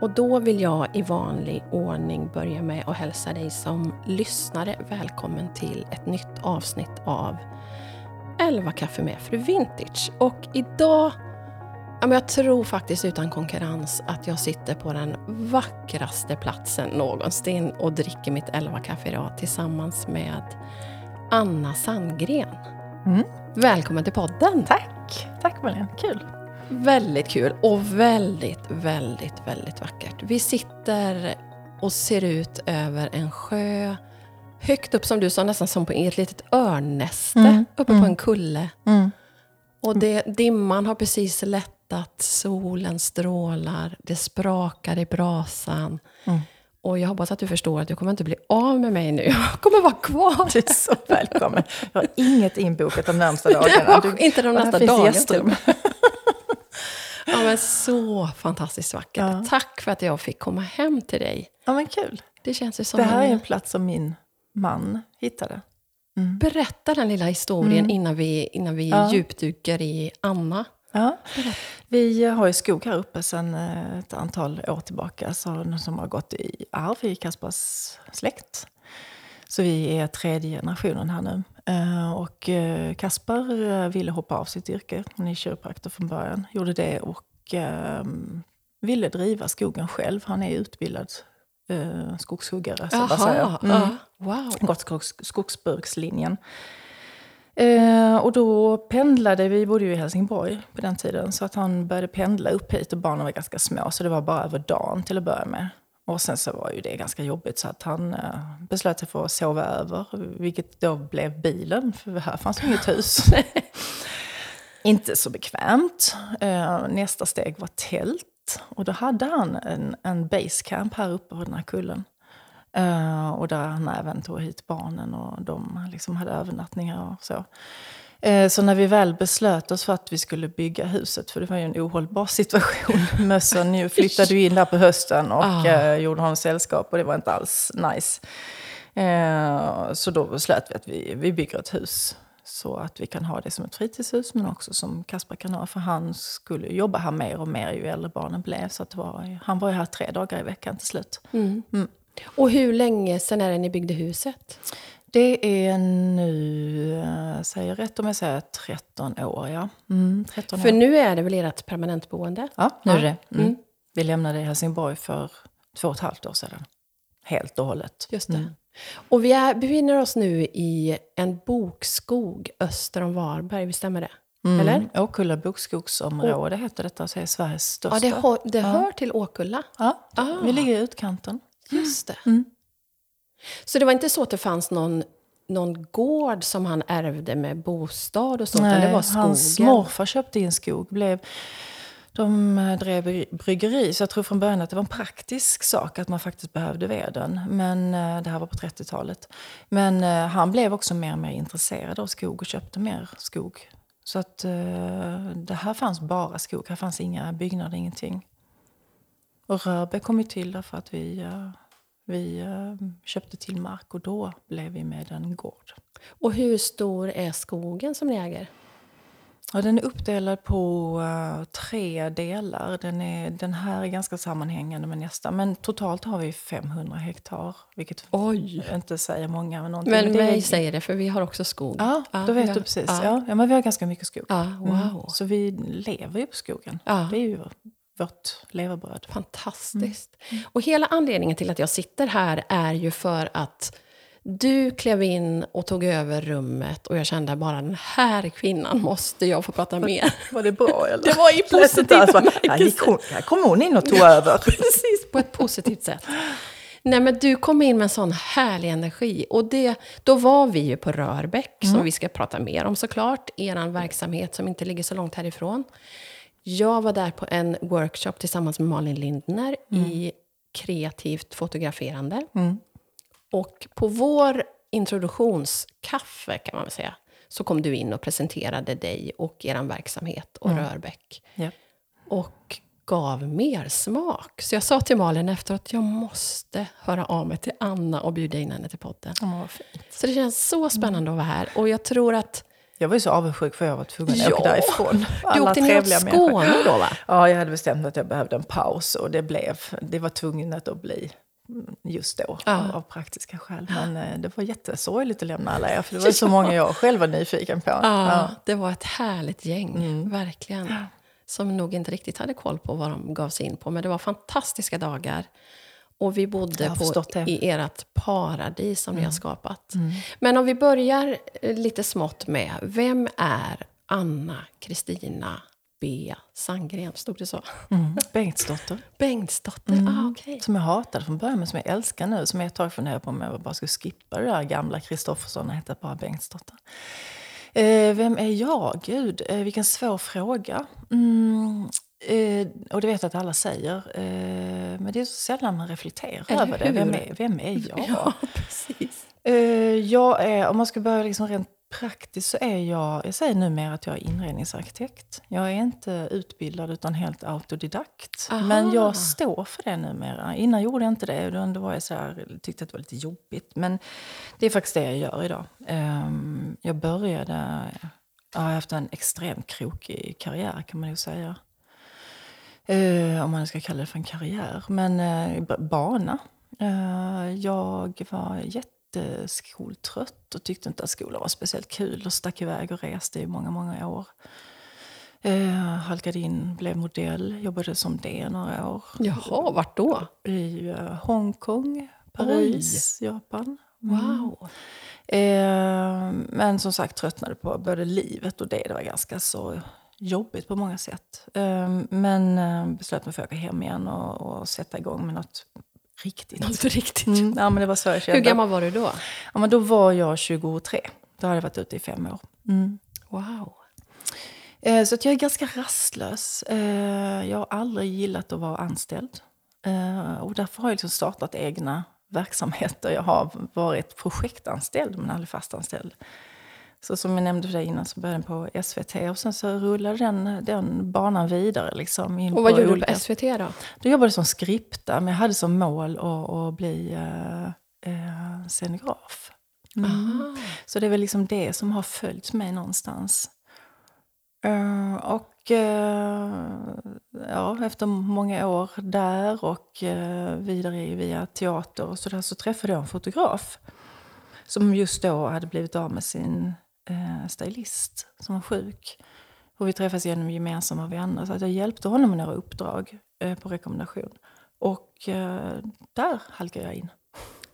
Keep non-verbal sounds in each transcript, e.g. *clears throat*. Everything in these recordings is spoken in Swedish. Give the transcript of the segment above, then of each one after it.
Och då vill jag i vanlig ordning börja med att hälsa dig som lyssnare välkommen till ett nytt avsnitt av 11 kaffe med Fru Vintage. Och idag, ja, jag tror faktiskt utan konkurrens att jag sitter på den vackraste platsen någonsin och dricker mitt 11 kaffe idag tillsammans med Anna Sandgren. Mm. Välkommen till podden! Tack! Tack Malin, kul! Väldigt kul och väldigt, väldigt, väldigt vackert. Vi sitter och ser ut över en sjö, högt upp som du sa, nästan som på ett litet örnnäste, Mm, uppe mm. på en kulle. Mm. Och det, dimman har precis lättat, solen strålar, det sprakar i brasan. Mm. Och jag hoppas att du förstår att du kommer inte bli av med mig nu. *laughs* Jag kommer vara kvar. Du är så välkommen. Jag har inget inbokat de närmsta *laughs* dagarna. Du- inte de nästa finns dagarna. Ja, men så fantastiskt vackert. Ja. Tack för att jag fick komma hem till dig. Ja men kul. Det känns ju som Det här är en... plats som min man hittade. Berätta den lilla historien Mm. innan vi, innan vi Ja. djupdyker i Anna. Ja. Vi har ju skog här uppe sedan eh, ett antal år tillbaka så, som har gått i arv i Kaspars släkt. Så vi är tredje generationen här nu. Eh, Och eh, Kaspar eh, ville hoppa av sitt yrke. Han är kiropraktor från början. Gjorde det och eh, ville driva skogen själv. Han är utbildad skogshuggare. Så säger. Jaha, Mm wow. gått skogs, skogsbrukslinjen. Eh, och då pendlade, vi bodde ju i Helsingborg på den tiden, så att han började pendla upp hit och barnen var ganska små, så det var bara över dagen till att börja med. Och sen så var ju det ganska jobbigt så att han eh, beslöt sig för att sova över, vilket då blev bilen, för här fanns ju inget hus. *laughs* Inte så bekvämt. Eh, nästa steg var tält. Och då hade han en, en basecamp här uppe på den här kullen. Eh, och där han även tog hit barnen och de liksom hade övernattningar och så. Eh, så när vi väl beslöt oss för att vi skulle bygga huset, för det var ju en ohållbar situation. *laughs* Mössen ju flyttade ju in där på hösten och Ah. eh, gjorde honom sällskap och det var inte alls nice. Eh, så då beslöt vi att vi, vi bygger ett hus. Så att vi kan ha det som ett fritidshus men också som Kasper kan ha. För han skulle jobba här mer och mer ju äldre barnen blev. Så att var, han var ju här tre dagar i veckan till slut. Mm. Mm. Och hur länge sedan är det ni byggde huset? Det är nu, eh, säger rätt om jag säger 13 år, ja. Mm, 13 För år. nu är det väl ert permanentboende? Ja, nu är det. Mm. Mm. Vi lämnade Helsingborg för två och ett halvt år sedan. Helt och hållet. Just det. Mm. Och vi är, befinner oss nu i en bokskog öster om Varberg, visst stämmer det? Mm. Eller? Åkulla bokskogsområde heter detta, så är Sveriges största. Ja, det, hör, det Ja. hör till Åkulla. Ja, Ah. vi ligger i utkanten. Just det. Så det var inte så att det fanns någon, någon gård som han ärvde med bostad och sånt, utan det var skogen? hans morfar köpte in skog. Blev, de eh, drev bry- bryggeri, så jag tror från början att det var en praktisk sak att man faktiskt behövde veden. Men eh, det här var på 30-talet. Men eh, han blev också mer och mer intresserad av skog och köpte mer skog. Så att det här fanns bara skog, här fanns inga byggnader, ingenting. Och Rörbäck kom ju till därför att vi, vi eh, köpte till mark och då blev vi med en gård. Och hur stor är skogen som ni äger? Ja, den är uppdelad på eh, tre delar. Den, är, den här är ganska sammanhängande med nästa. Men totalt har vi 500 hektar. Vilket Oj! inte säger många. Men, någonting. Men Men det är- mig säger det, för vi har också skog. Ja, då vet ja, du precis. Ja. Ja. Men vi har ganska mycket skog. Mm. wow. Så vi lever ju på skogen. Det är ju vårt levebröd. Fantastiskt. Mm. Och hela anledningen till att jag sitter här är ju för att du klev in och tog över rummet och jag kände bara den här kvinnan måste jag få prata med. Var det bra eller? Det var i positiv *laughs* här, bemärkelse. hon, här kom hon in och tog över. *laughs* Precis, på ett positivt sätt. Nej, men du kom in med en sån härlig energi. Och det, då var vi ju på Rörbäck, som vi ska prata mer om såklart. Er verksamhet som inte ligger så långt härifrån. Jag var där på en workshop tillsammans med Malin Lindner i kreativt fotograferande. Mm. Och på vår introduktionskaffe, kan man väl säga, så kom du in och presenterade dig och er verksamhet och Rörbäck. Ja. Och gav mer smak. Så jag sa till Malin efteråt att jag måste höra av mig till Anna och bjuda in henne till podden. Fint. Så det känns så spännande att vara här. Och jag tror att Jag var ju så avundsjuk för jag var tvungen att Ja. åka därifrån. *laughs* Du åkte ner till Skåne då va? Ja, jag hade bestämt att jag behövde en paus och det blev, det var tvunget att bli just då Ja. av, praktiska skäl. Men eh, det var jättesorgligt att lämna alla er för det var så *laughs* många jag själv var nyfiken på. Ja, det var ett härligt gäng, verkligen. Som nog inte riktigt hade koll på vad de gav sig in på. Men det var fantastiska dagar. Och vi bodde på, i ert paradis som ni har skapat. Men om vi börjar eh, lite smått med, vem är Anna Kristina B. Sandgren? Stod det så? Mm. *laughs* Bengtsdotter. Bengtsdotter? Ah, okej. Som jag hatade från början, men som jag älskar nu. Som jag ett tag funderade på om jag bara skulle skippa det där gamla Kristoffersson och heta bara Bengtsdotter. Eh, vem är jag? Gud, eh, vilken svår fråga. Mm, eh, och det vet jag att alla säger. Eh, men det är så sällan man reflekterar Eller över det. Vem hur? är, vem är jag? Ja, *laughs* precis. Eh, jag är, om man ska börja liksom rent praktiskt så är jag, jag säger numera att jag är inredningsarkitekt. Jag är inte utbildad utan helt autodidakt. Aha. Men jag står för det numera. Innan gjorde jag inte det, utan då var jag så här, tyckte att det var lite jobbigt. Men det är faktiskt det jag gör idag. Ehm, jag började, jag har haft en extremt krokig karriär kan man ju säga. Eh, om man ska kalla det för en karriär. Men eh, bana. Eh, jag var jätteskoltrött och tyckte inte att skolan var speciellt kul och stack iväg och reste i många, många år. Eh, halkade in, blev modell, jobbade som det några år. Jaha, vart då? I eh, Hongkong, Paris, Japan. Wow. Eh, men som sagt tröttnade på både livet och det. Det var ganska så jobbigt på många sätt. Eh, men eh, beslöt mig för att åka hem igen och, och sätta igång med något riktigt. Något riktigt. Mm, ja, men det var så jag kände. Hur gammal var du då? Ja, men då var jag 23. Då hade jag varit ute i fem år. Mm. Wow. Eh, Så att jag är ganska rastlös. Jag har aldrig gillat att vara anställd. Och därför har jag liksom startat egna verksamheter. Jag har varit projektanställd men aldrig fastanställd. Så som jag nämnde för dig innan så började den på SVT och sen så rullade den, den banan vidare. Liksom in Och vad gjorde du olika- på SVT då? Då jobbade jag som skripta, men jag hade som mål att, att bli eh, eh, scenograf. Aha. Så det är väl liksom det som har följt mig någonstans. Eh, och eh, ja, efter många år där och uh, vidare via teater och så där så träffade jag en fotograf. Som just då hade blivit av med sin uh, stylist som var sjuk. Och vi träffades genom gemensamma vänner. Så att jag hjälpte honom med några uppdrag eh, på rekommendation. Och eh, där halkade jag in.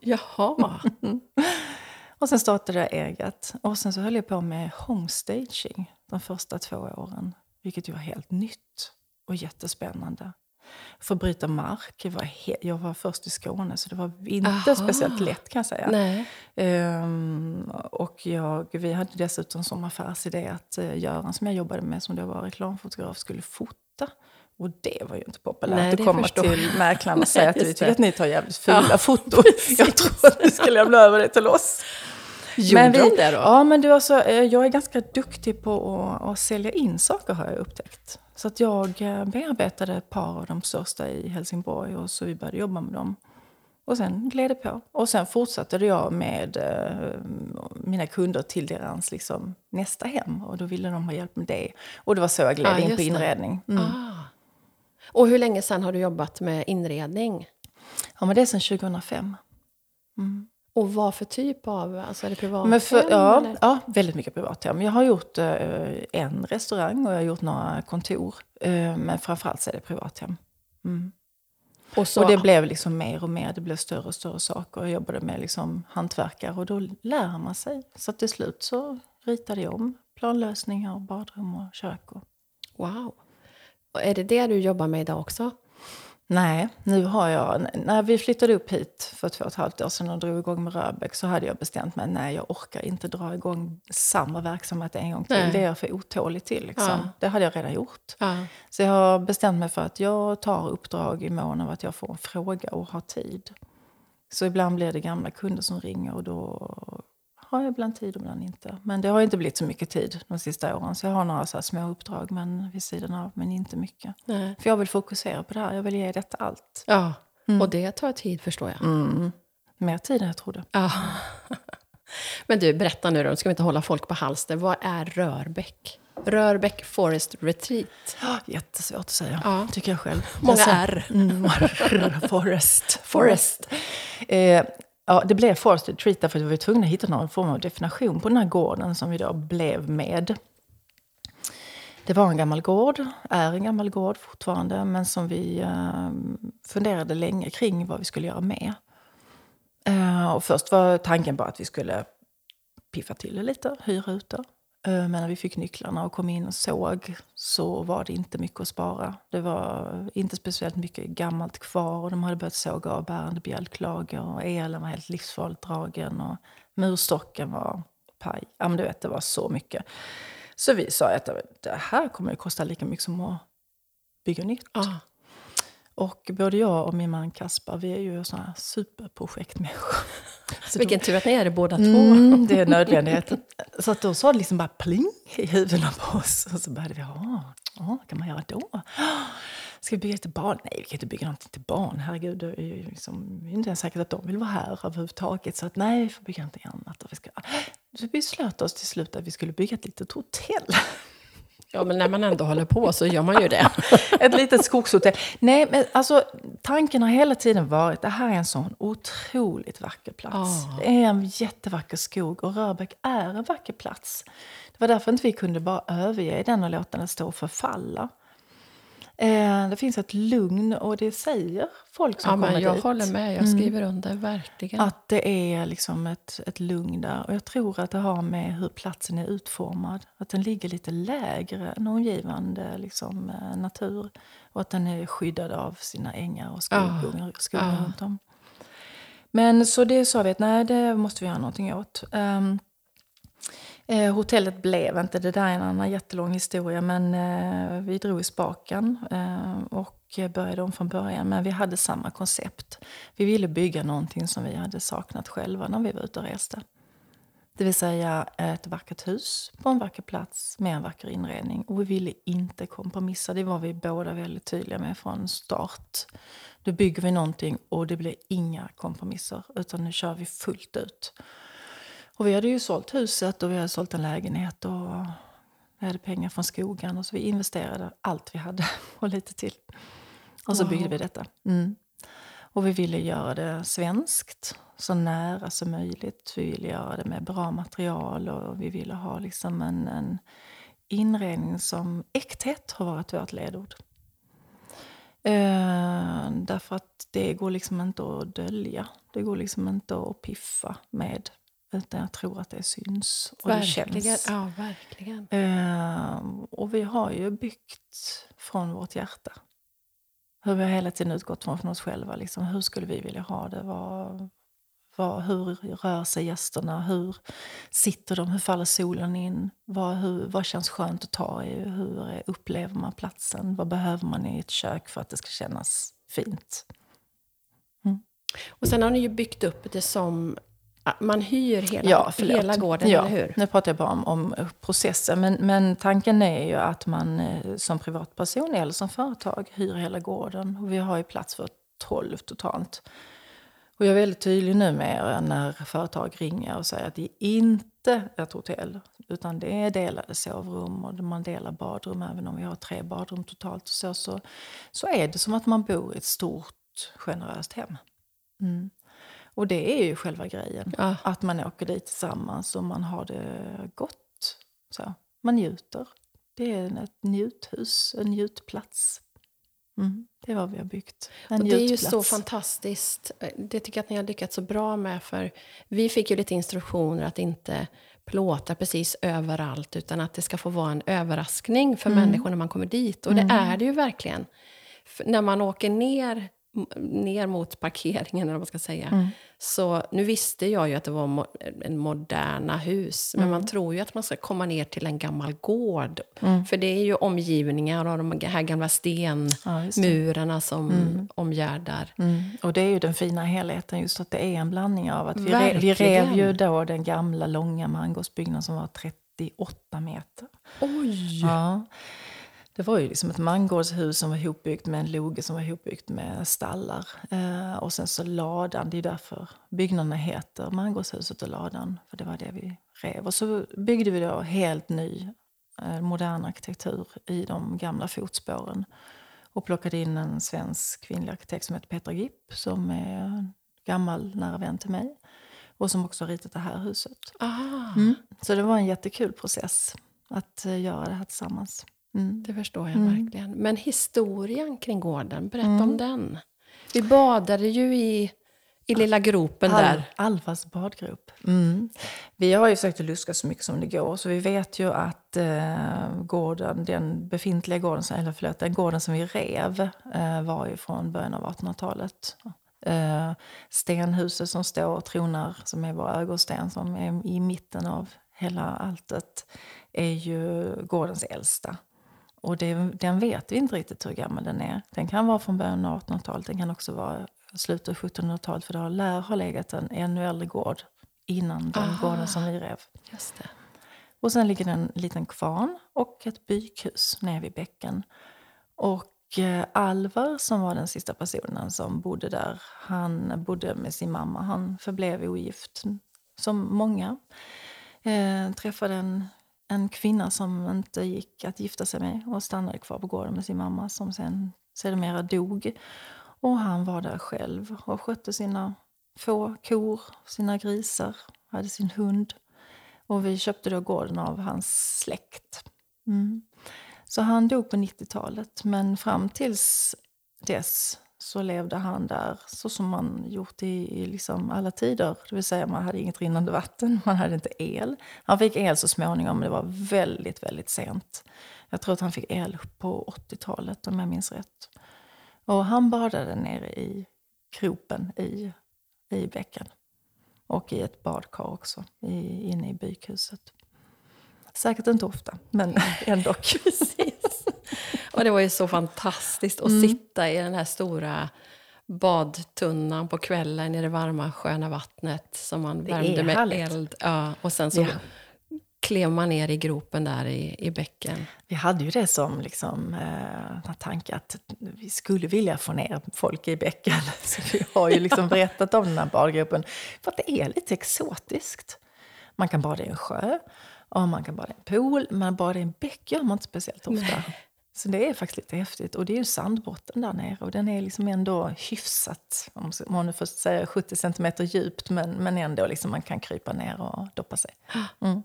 Jaha. *laughs* Och sen startade jag eget. Och sen så höll jag på med homestaging de första två åren. Vilket ju var helt nytt och jättespännande. Få bryta mark. Jag var, jag var först i Skåne så det var inte Aha. speciellt lätt kan jag säga. Nej. Ehm, och jag, vi hade dessutom som affärsidé att uh, Göran som jag jobbade med som då var reklamfotograf skulle fota. Och det var ju inte populärt Nej, att komma till mäklaren och säga att *laughs* vi tycker att ni tar jävligt fula Ja, foton. Jag *laughs* tror att ni ska lämna över det till oss. Gjorde vi, de det då? Ja, men du, alltså, eh, jag är ganska duktig på att, att sälja in saker har jag upptäckt. Så att jag eh, bearbetade ett par av de största i Helsingborg och så vi började jobba med dem. Och sen gled det på. Och sen fortsatte jag med eh, mina kunder till deras liksom, nästa hem. Och då ville de ha hjälp med det. Och det var så jag gled Ja, in på inredning. Mm. Ah. Och hur länge sedan har du jobbat med inredning? Ja, men det är sedan 2005. Mm. Och vad för typ av, alltså är det privat Men för, ja, eller? ja, väldigt mycket privat hem. Jag har gjort eh, en restaurang och jag har gjort några kontor. Eh, men framförallt så är det privathem. Mm. Och, så, Och det blev liksom mer och mer, det blev större och större saker. Jag jobbade med liksom hantverkare och då lär man sig. Så till slut så ritade jag om planlösningar, badrum och kök. Och... Wow. Och är det det du jobbar med idag också? Nej, nu har jag, när vi flyttade upp hit för två och ett halvt år sedan och drog igång med Röbäck så hade jag bestämt mig, nej jag orkar inte dra igång samma verksamhet en gång till. Nej. Det är jag för otålig till. Liksom. Ja. Det hade jag redan gjort. Ja. Så jag har bestämt mig för att jag tar uppdrag i mån av att jag får en fråga och har tid. Så ibland blir det gamla kunder som ringer och då har jag ibland tid och ibland inte. Men det har inte blivit så mycket tid de sista åren. Så jag har några så små uppdrag men vid sidan av, men inte mycket. Nej. För jag vill fokusera på det här, jag vill ge detta allt. ja. Och det tar tid förstår jag. Mm. Mer tid än jag trodde. Ja. *laughs* Men du, berätta nu då, ska vi inte hålla folk på halster. Vad är Rörbäck? Rörbäck Forest Retreat. Jättesvårt att säga, Ja. tycker jag själv. Många R. Mm, *laughs* forest. Forest. Eh, ja, det blev Forest Retreat därför att vi var tvungna att hitta någon form av definition på den här gården som vi då blev med. Det var en gammal gård, är en gammal gård fortfarande, men som vi eh, funderade länge kring vad vi skulle göra med. Eh, och först var tanken bara att vi skulle piffa till det lite, hyra ut det. Eh, men när vi fick nycklarna och kom in och såg så var det inte mycket att spara. Det var inte speciellt mycket gammalt kvar och de hade börjat såga av bärande bjälklager och elen var helt livsfarligt dragen och murstocken var paj. Ja, men du vet, det var så mycket. Så vi sa att det här kommer att kosta lika mycket som att bygga nytt. Ah. Och både jag och min man Kaspar, vi är ju såna här superprojektmänniskor. *laughs* Så Vilken tur att ni är det båda två. Mm, det är nödvändigheten. Så att då sa det liksom bara pling i huvudena på oss. Och så började vi, ja, vad kan man göra då? Ska vi bygga till barn? Nej, vi kan inte bygga någonting till barn. Herregud, det är ju liksom, det är inte ens säkert att de vill vara här överhuvudtaget. Så att nej, vi får bygga någonting annat. Och vi ska, så vi beslöt oss till slut att vi skulle bygga ett litet hotell. Ja, men när man ändå håller på så gör man ju det. *laughs* Ett litet skogshotell. Nej, men alltså tanken har hela tiden varit det här är en sån otroligt vacker plats. Ja. Det är en jättevacker skog och Rörbäck är en vacker plats. Det var därför inte vi kunde bara överge den och låta den stå och förfalla. Eh, det finns ett lugn och det säger folk som Ja, kommer men jag dit. håller med, jag skriver under, verkligen. Att det är liksom ett, ett lugn där. Och jag tror att det har med hur platsen är utformad. Att den ligger lite lägre än omgivande liksom, eh, natur. Och att den är skyddad av sina ängar och skogar, skogar Ja. runt om. Men så det sa vi att nej, det måste vi göra någonting åt. Ehm, eh, hotellet blev inte, det där är en annan jättelång historia, men eh, vi drog i spaken eh, och började om från början. Men vi hade samma koncept. Vi ville bygga någonting som vi hade saknat själva när vi var ute och reste. Det vill säga eh, ett vackert hus på en vacker plats med en vacker inredning. Och vi ville inte kompromissa. Det var vi båda väldigt tydliga med från start. Nu bygger vi någonting och det blir inga kompromisser. Utan nu kör vi fullt ut. Och vi hade ju sålt huset och vi hade sålt en lägenhet. Och vi hade pengar från skogen. Och så vi investerade allt vi hade *laughs* och lite till. Och så Wow. byggde vi detta. Mm. Och vi ville göra det svenskt, så nära som möjligt. Vi ville göra det med bra material och vi ville ha liksom en, en inredning som... Äkthet har varit vårt ledord. Eh, därför att det går liksom inte att dölja. Det går liksom inte att piffa med. Utan jag tror att det syns och det verkligen. känns. Ja, verkligen. Eh, och vi har ju byggt från vårt hjärta. Hur vi har hela tiden utgått från, oss själva. Liksom, hur skulle vi vilja ha det? Vad, vad, hur rör sig gästerna? Hur sitter de? Hur faller solen in? Vad, hur, vad känns skönt att ta i? Hur upplever man platsen? Vad behöver man i ett kök för att det ska kännas fint? Och sen har ni ju byggt upp det som... Man hyr hela, Ja, förlåt. hela gården, ja, eller hur? Nu pratar jag bara om, om processen. Men, men tanken är ju att man eh, som privatperson eller som företag hyr hela gården. Och vi har ju plats för 12 totalt. Och jag är väldigt tydlig nu med när företag ringer och säger att det är inte ett hotell. Utan det är delade sovrum och man delar badrum. Även om vi har tre badrum totalt. Och så, så, så är det som att man bor i ett stort generöst hem. Mm. Och det är ju själva grejen. Ja. Att man åker dit tillsammans och man har det gott. Så. Man njuter. Det är ett njuthus, en njutplats. Mm. Det är vad vi har byggt. En Och det är ju så fantastiskt. Det tycker jag att ni har lyckats så bra med. För vi fick ju lite instruktioner att inte plåta precis överallt. Utan att det ska få vara en överraskning för människor när man kommer dit. Och det är det ju verkligen. För när man åker ner, ner mot parkeringen, eller vad man ska säga. Så nu visste jag ju att det var mo- en moderna hus. Men man tror ju att man ska komma ner till en gammal gård. För det är ju omgivningar av de här gamla Ja, stenmurarna som omgärdar. Mm. Och det är ju den fina helheten, just att det är en blandning av att vi, re, vi rev ju då den gamla långa mangosbyggnaden som var 38 meter. Oj! Ja. Det var ju liksom ett mangårdshus som var ihopbyggt med en loge som var ihopbyggt med stallar. Eh, och sen så ladan, det är därför byggnaderna heter mangårdshuset och ladan. För det var det vi rev. Och så byggde vi då helt ny, eh, modern arkitektur i de gamla fotspåren. Och plockade in en svensk kvinnlig arkitekt som heter Petra Gipp som är gammal nära vän till mig. Och som också har ritat det här huset. Mm. Så det var en jättekul process att eh, göra det här tillsammans. Mm. Det förstår jag mm. verkligen. Men historien kring gården, berätta mm. om den. Vi badade ju i, i lilla gropen Al där. Alvas badgrop. Mm. Vi har ju försökt att luska så mycket som det går. Så vi vet ju att eh, gården, den befintliga gården, eller förlåt, den gården som vi rev eh, var ju från början av 1800-talet. Eh, stenhuset som står och tronar, som är vår ögonsten, som är i mitten av hela alltet, är ju gårdens äldsta. Och det, den vet vi inte riktigt hur gammal den är. Den kan vara från början av 1800-talet, den kan också vara slutet av 1700-talet. För det har, lär ha legat en ännu äldre gård innan den Aha, gården som vi rev. Just det. Och sen ligger det en liten kvarn och ett bykhus nere vid bäcken. Och eh, Alvar, som var den sista personen som bodde där, han bodde med sin mamma. Han förblev ogift, som många. Eh, träffade en en kvinna som inte gick att gifta sig med och stannade kvar på gården med sin mamma som sen sedermera dog. Och han var där själv och skötte sina få kor, sina grisar, hade sin hund. Och vi köpte då gården av hans släkt. Mm. Så han dog på 90-talet, men fram tills dess så levde han där så som man gjort i, i liksom alla tider. Det vill säga man hade inget rinnande vatten, *laughs* man hade inte el. Han fick el så småningom, men det var väldigt, väldigt sent. Jag tror att han fick el på 80-talet om jag minns rätt. Och han badade nere i kropen i, i bäcken. Och i ett badkar också, i, inne i bykhuset. Säkert inte ofta, men *laughs* ändå. Precis. Och det var ju så fantastiskt att mm. sitta i den här stora badtunnan på kvällen i det varma sköna vattnet som man värmde med härligt. eld. Ja, och sen så ja. klev man ner i gropen där i, i bäcken. Vi hade ju det som liksom, eh, tanke att vi skulle vilja få ner folk i bäcken. *laughs* Så vi har ju liksom *laughs* berättat om den här badgropen. För att det är lite exotiskt. Man kan bada i en sjö, och man kan bada i en pool, men bada i en bäck gör man inte speciellt ofta. Nej. Så det är faktiskt lite häftigt. Och det är ju sandbotten där nere och den är liksom ändå hyfsat, om man nu får säga 70 centimeter djupt, men, men ändå liksom man kan krypa ner och doppa sig. Mm.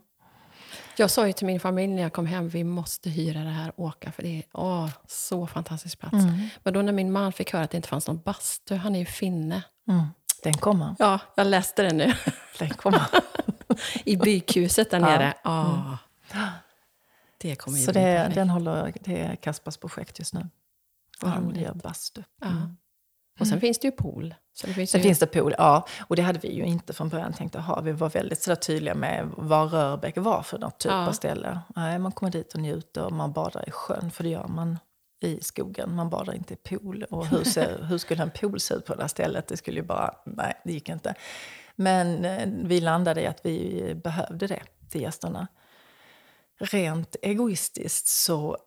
Jag sa ju till min familj när jag kom hem, vi måste hyra det här och åka, för det är åh, så fantastisk plats. Mm. Men då när min man fick höra att det inte fanns någon bastu, han är ju finne. Mm. Den kommer. Ja, jag läste det nu. Den kommer. *laughs* I bykhuset där nere. Ja. Mm. Det kommer ju Så det, den håller, det är Kaspars projekt just nu. Och han gör bastu. Mm. Och sen finns det ju pool. Så det finns sen ju... finns det pool, ja. Och det hade vi ju inte från början tänkt att ha. Vi var väldigt sådär tydliga med vad Rörbäck var för något typ ja. av ställe. Nej, man kommer dit och njuter och man badar i sjön, för det gör man i skogen. Man badar inte i pool. Och hur, ser, *laughs* hur skulle en pool se ut på det här stället? Det skulle ju bara, nej, det gick inte. Men eh, vi landade i att vi behövde det till gästerna rent egoistiskt så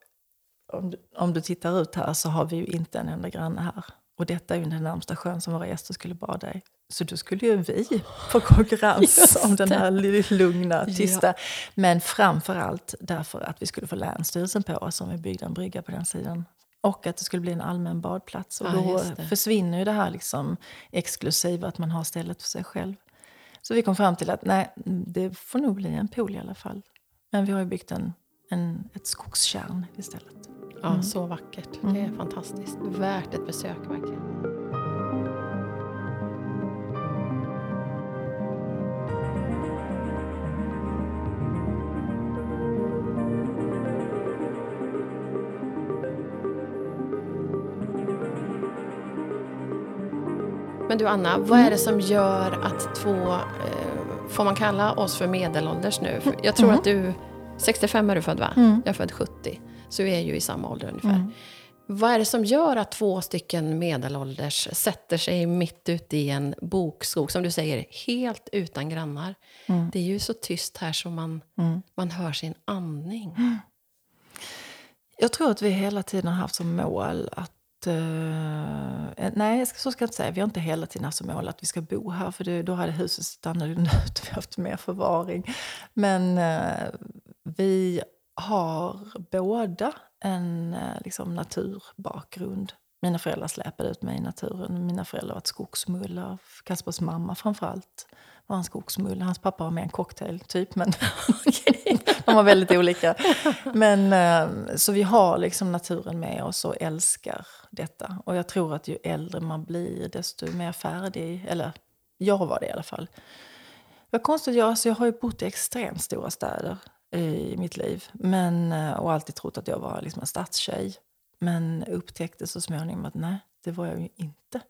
om du, om du tittar ut här så har vi ju inte en enda granne här. Och detta är ju den närmsta sjön som våra gäster skulle bada i. Så då skulle ju vi få *laughs* konkurrens om den här lugna, tysta. Ja. Men framför allt därför att vi skulle få Länsstyrelsen på oss om vi byggde en brygga på den sidan. Och att det skulle bli en allmän badplats. Och då försvinner ju det här liksom exklusiva, att man har stället för sig själv. Så vi kom fram till att nej, det får nog bli en pool i alla fall. Men vi har ju byggt en, en, ett skogskärn istället. Ja, mm. så vackert. Mm. Det är mm. fantastiskt. Värt ett besök verkligen. Men du Anna, vad är det som gör att två eh, Får man kalla oss för medelålders nu? Jag tror mm. att du... 65 är du född va? Mm. Jag är född 70. Så vi är ju i samma ålder ungefär. Mm. Vad är det som gör att två stycken medelålders sätter sig mitt ute i en bokskog, som du säger, helt utan grannar? Mm. Det är ju så tyst här så man, mm. man hör sin andning. Jag tror att vi hela tiden har haft som mål att... Uh, nej, så ska jag inte säga. Vi har inte hela tiden haft som mål att vi ska bo här. För det, då hade huset sett annorlunda ut. Vi har haft mer förvaring. Men uh, vi har båda en uh, liksom, naturbakgrund. Mina föräldrar släpade ut mig i naturen. Mina föräldrar var ett skogsmullar. Kaspers mamma framförallt var en skogsmulle. Hans pappa var mer en cocktail, typ. Men *laughs* de var väldigt olika. Men, eh, så vi har liksom naturen med oss och älskar detta. Och jag tror att ju äldre man blir, desto mer färdig... Eller jag var det i alla fall. Vad konstigt, jag, alltså jag har ju bott i extremt stora städer i mitt liv. Men, eh, och alltid trott att jag var liksom en stadstjej. Men upptäckte så småningom att nej, det var jag ju inte.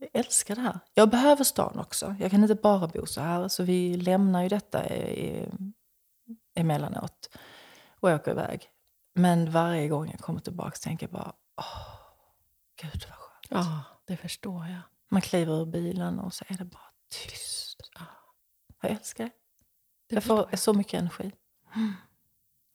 Jag älskar det här. Jag behöver stan också. Jag kan inte bara bo så här. Så vi lämnar ju detta i, emellanåt och åker iväg. Men varje gång jag kommer tillbaka tänker jag bara, åh, gud vad skönt. Ja, det förstår jag. Man kliver ur bilen och så är det bara tyst. Ja. Jag älskar det. Det Jag får så mycket energi.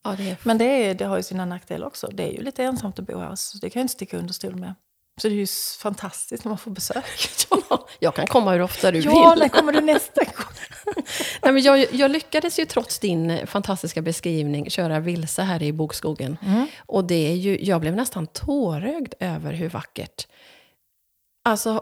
Ja, det är Men det, är, det har ju sina nackdelar också. Det är ju lite ensamt att bo här, så det kan jag inte sticka under stol med. Så det är ju fantastiskt när man får besök. *laughs* Ja, jag kan komma hur ofta du Ja, vill. när kommer du nästa gång? *laughs* Nej, men jag, jag lyckades ju trots din fantastiska beskrivning köra vilse här i bokskogen. Och det är ju, jag blev nästan tårögd över hur vackert. Alltså,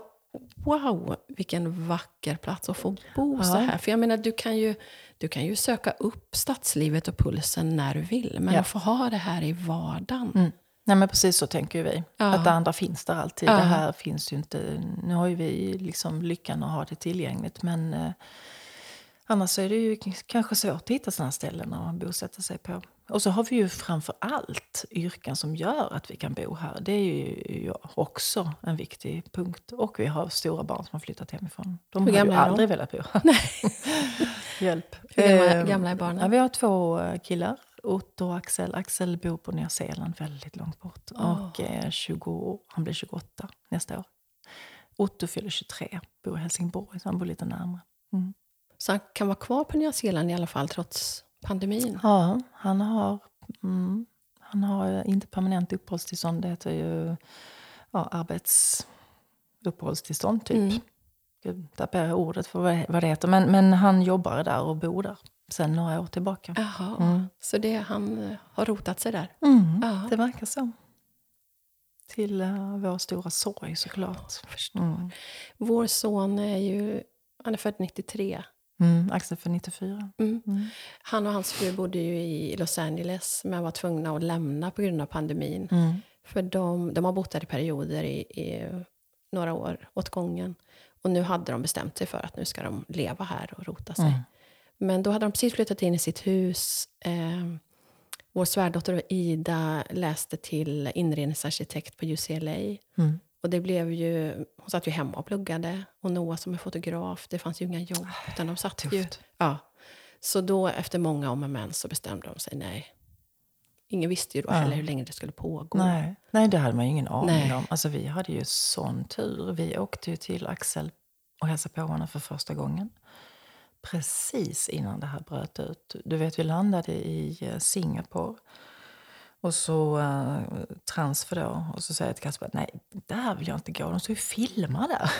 wow, vilken vacker plats att få bo så Ja. här. För jag menar, du kan ju, du kan ju söka upp stadslivet och pulsen när du vill. Men Ja. att få ha det här i vardagen. Mm. Nej, men precis så tänker vi. Ja. Att det andra finns där alltid. Ja. Det här finns ju inte... Nu har ju vi liksom lyckan att ha det tillgängligt. Men eh, annars är det ju kanske svårt att hitta sådana ställen att bosätta sig på. Och så har vi ju framför allt yrken som gör att vi kan bo här. Det är ju också en viktig punkt. Och vi har stora barn som har flyttat hemifrån. De Hur har ju är de? aldrig velat bo här. *laughs* Hjälp. Hur gamla, Eh, gamla är barnen? Ja, vi har två eh, killar, Otto och Axel. Axel bor på Nya Zeeland, väldigt långt bort. Åh. Och är 20, han blir 28 nästa år. Otto fyller 23, bor i Helsingborg, så han bor lite närmare. Mm. Så han kan vara kvar på Nya Zeeland i alla fall, trots pandemin. Ja, han har, mm, han har eh, inte permanent uppehållstillstånd. Det heter ju ja, arbetsuppehållstillstånd, typ. Mm. Gud, tappar jag ordet för vad det heter. Men, men han jobbar där och bor där sen några år tillbaka. Jaha, Mm. så det, han eh, har rotat sig där? Mm, Ja. Det verkar så. Till uh, vår stora sorg såklart. Förstår. Mm. Vår son är ju han är född 93. Mm, Axel för 94. Mm. Mm. Han och hans fru bodde ju i Los Angeles men var tvungna att lämna på grund av pandemin. Mm. För de, de har bott där i perioder i, i några år åt gången. Och nu hade de bestämt sig för att nu ska de leva här och rota sig. Men då hade de precis flyttat in i sitt hus. Eh, vår svärdotter Ida läste till inredningsarkitekt på UCLA. Mm. Och det blev ju, hon satt ju hemma och pluggade. Och Noah som är fotograf, det fanns ju inga jobb. Utan de satt ju, ja. Så då efter många om och men så bestämde de sig, nej. Ingen visste ju då Ja. heller hur länge det skulle pågå. Nej. Nej, det hade man ju ingen aning Nej. om. Alltså, vi hade ju sån tur. Vi åkte ju till Axel och hälsade på honom för första gången. Precis innan det här bröt ut. Du vet, vi landade i eh, Singapore. Och så uh, transfer då. Och så säger jag till Kasper att nej, där vill jag inte gå. De står ju och filmar där.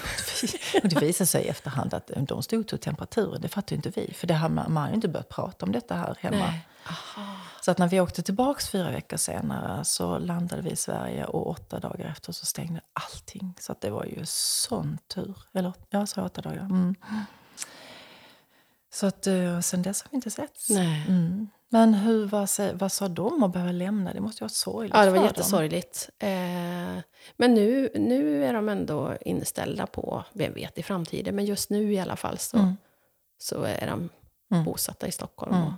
*laughs* och det visade sig i efterhand att de stod och tog temperaturen. Det fattade ju inte vi. För det har man, man har ju inte börjat prata om detta här hemma. Så att när vi åkte tillbaka fyra veckor senare så landade vi i Sverige och åtta dagar efter så stängde allting. Så att det var ju sån tur. Eller ja, jag sa åtta dagar. Mm. Så att eh, sen dess har vi inte setts. Nej. Mm. Men hur, vad, vad sa de att behöva lämna? Det måste ju ha varit sorgligt Ja, det var jättesorgligt. Eh, men nu, nu är de ändå inställda på, vem vet i framtiden, men just nu i alla fall så, Mm. så är de Mm. bosatta i Stockholm. Mm. Och,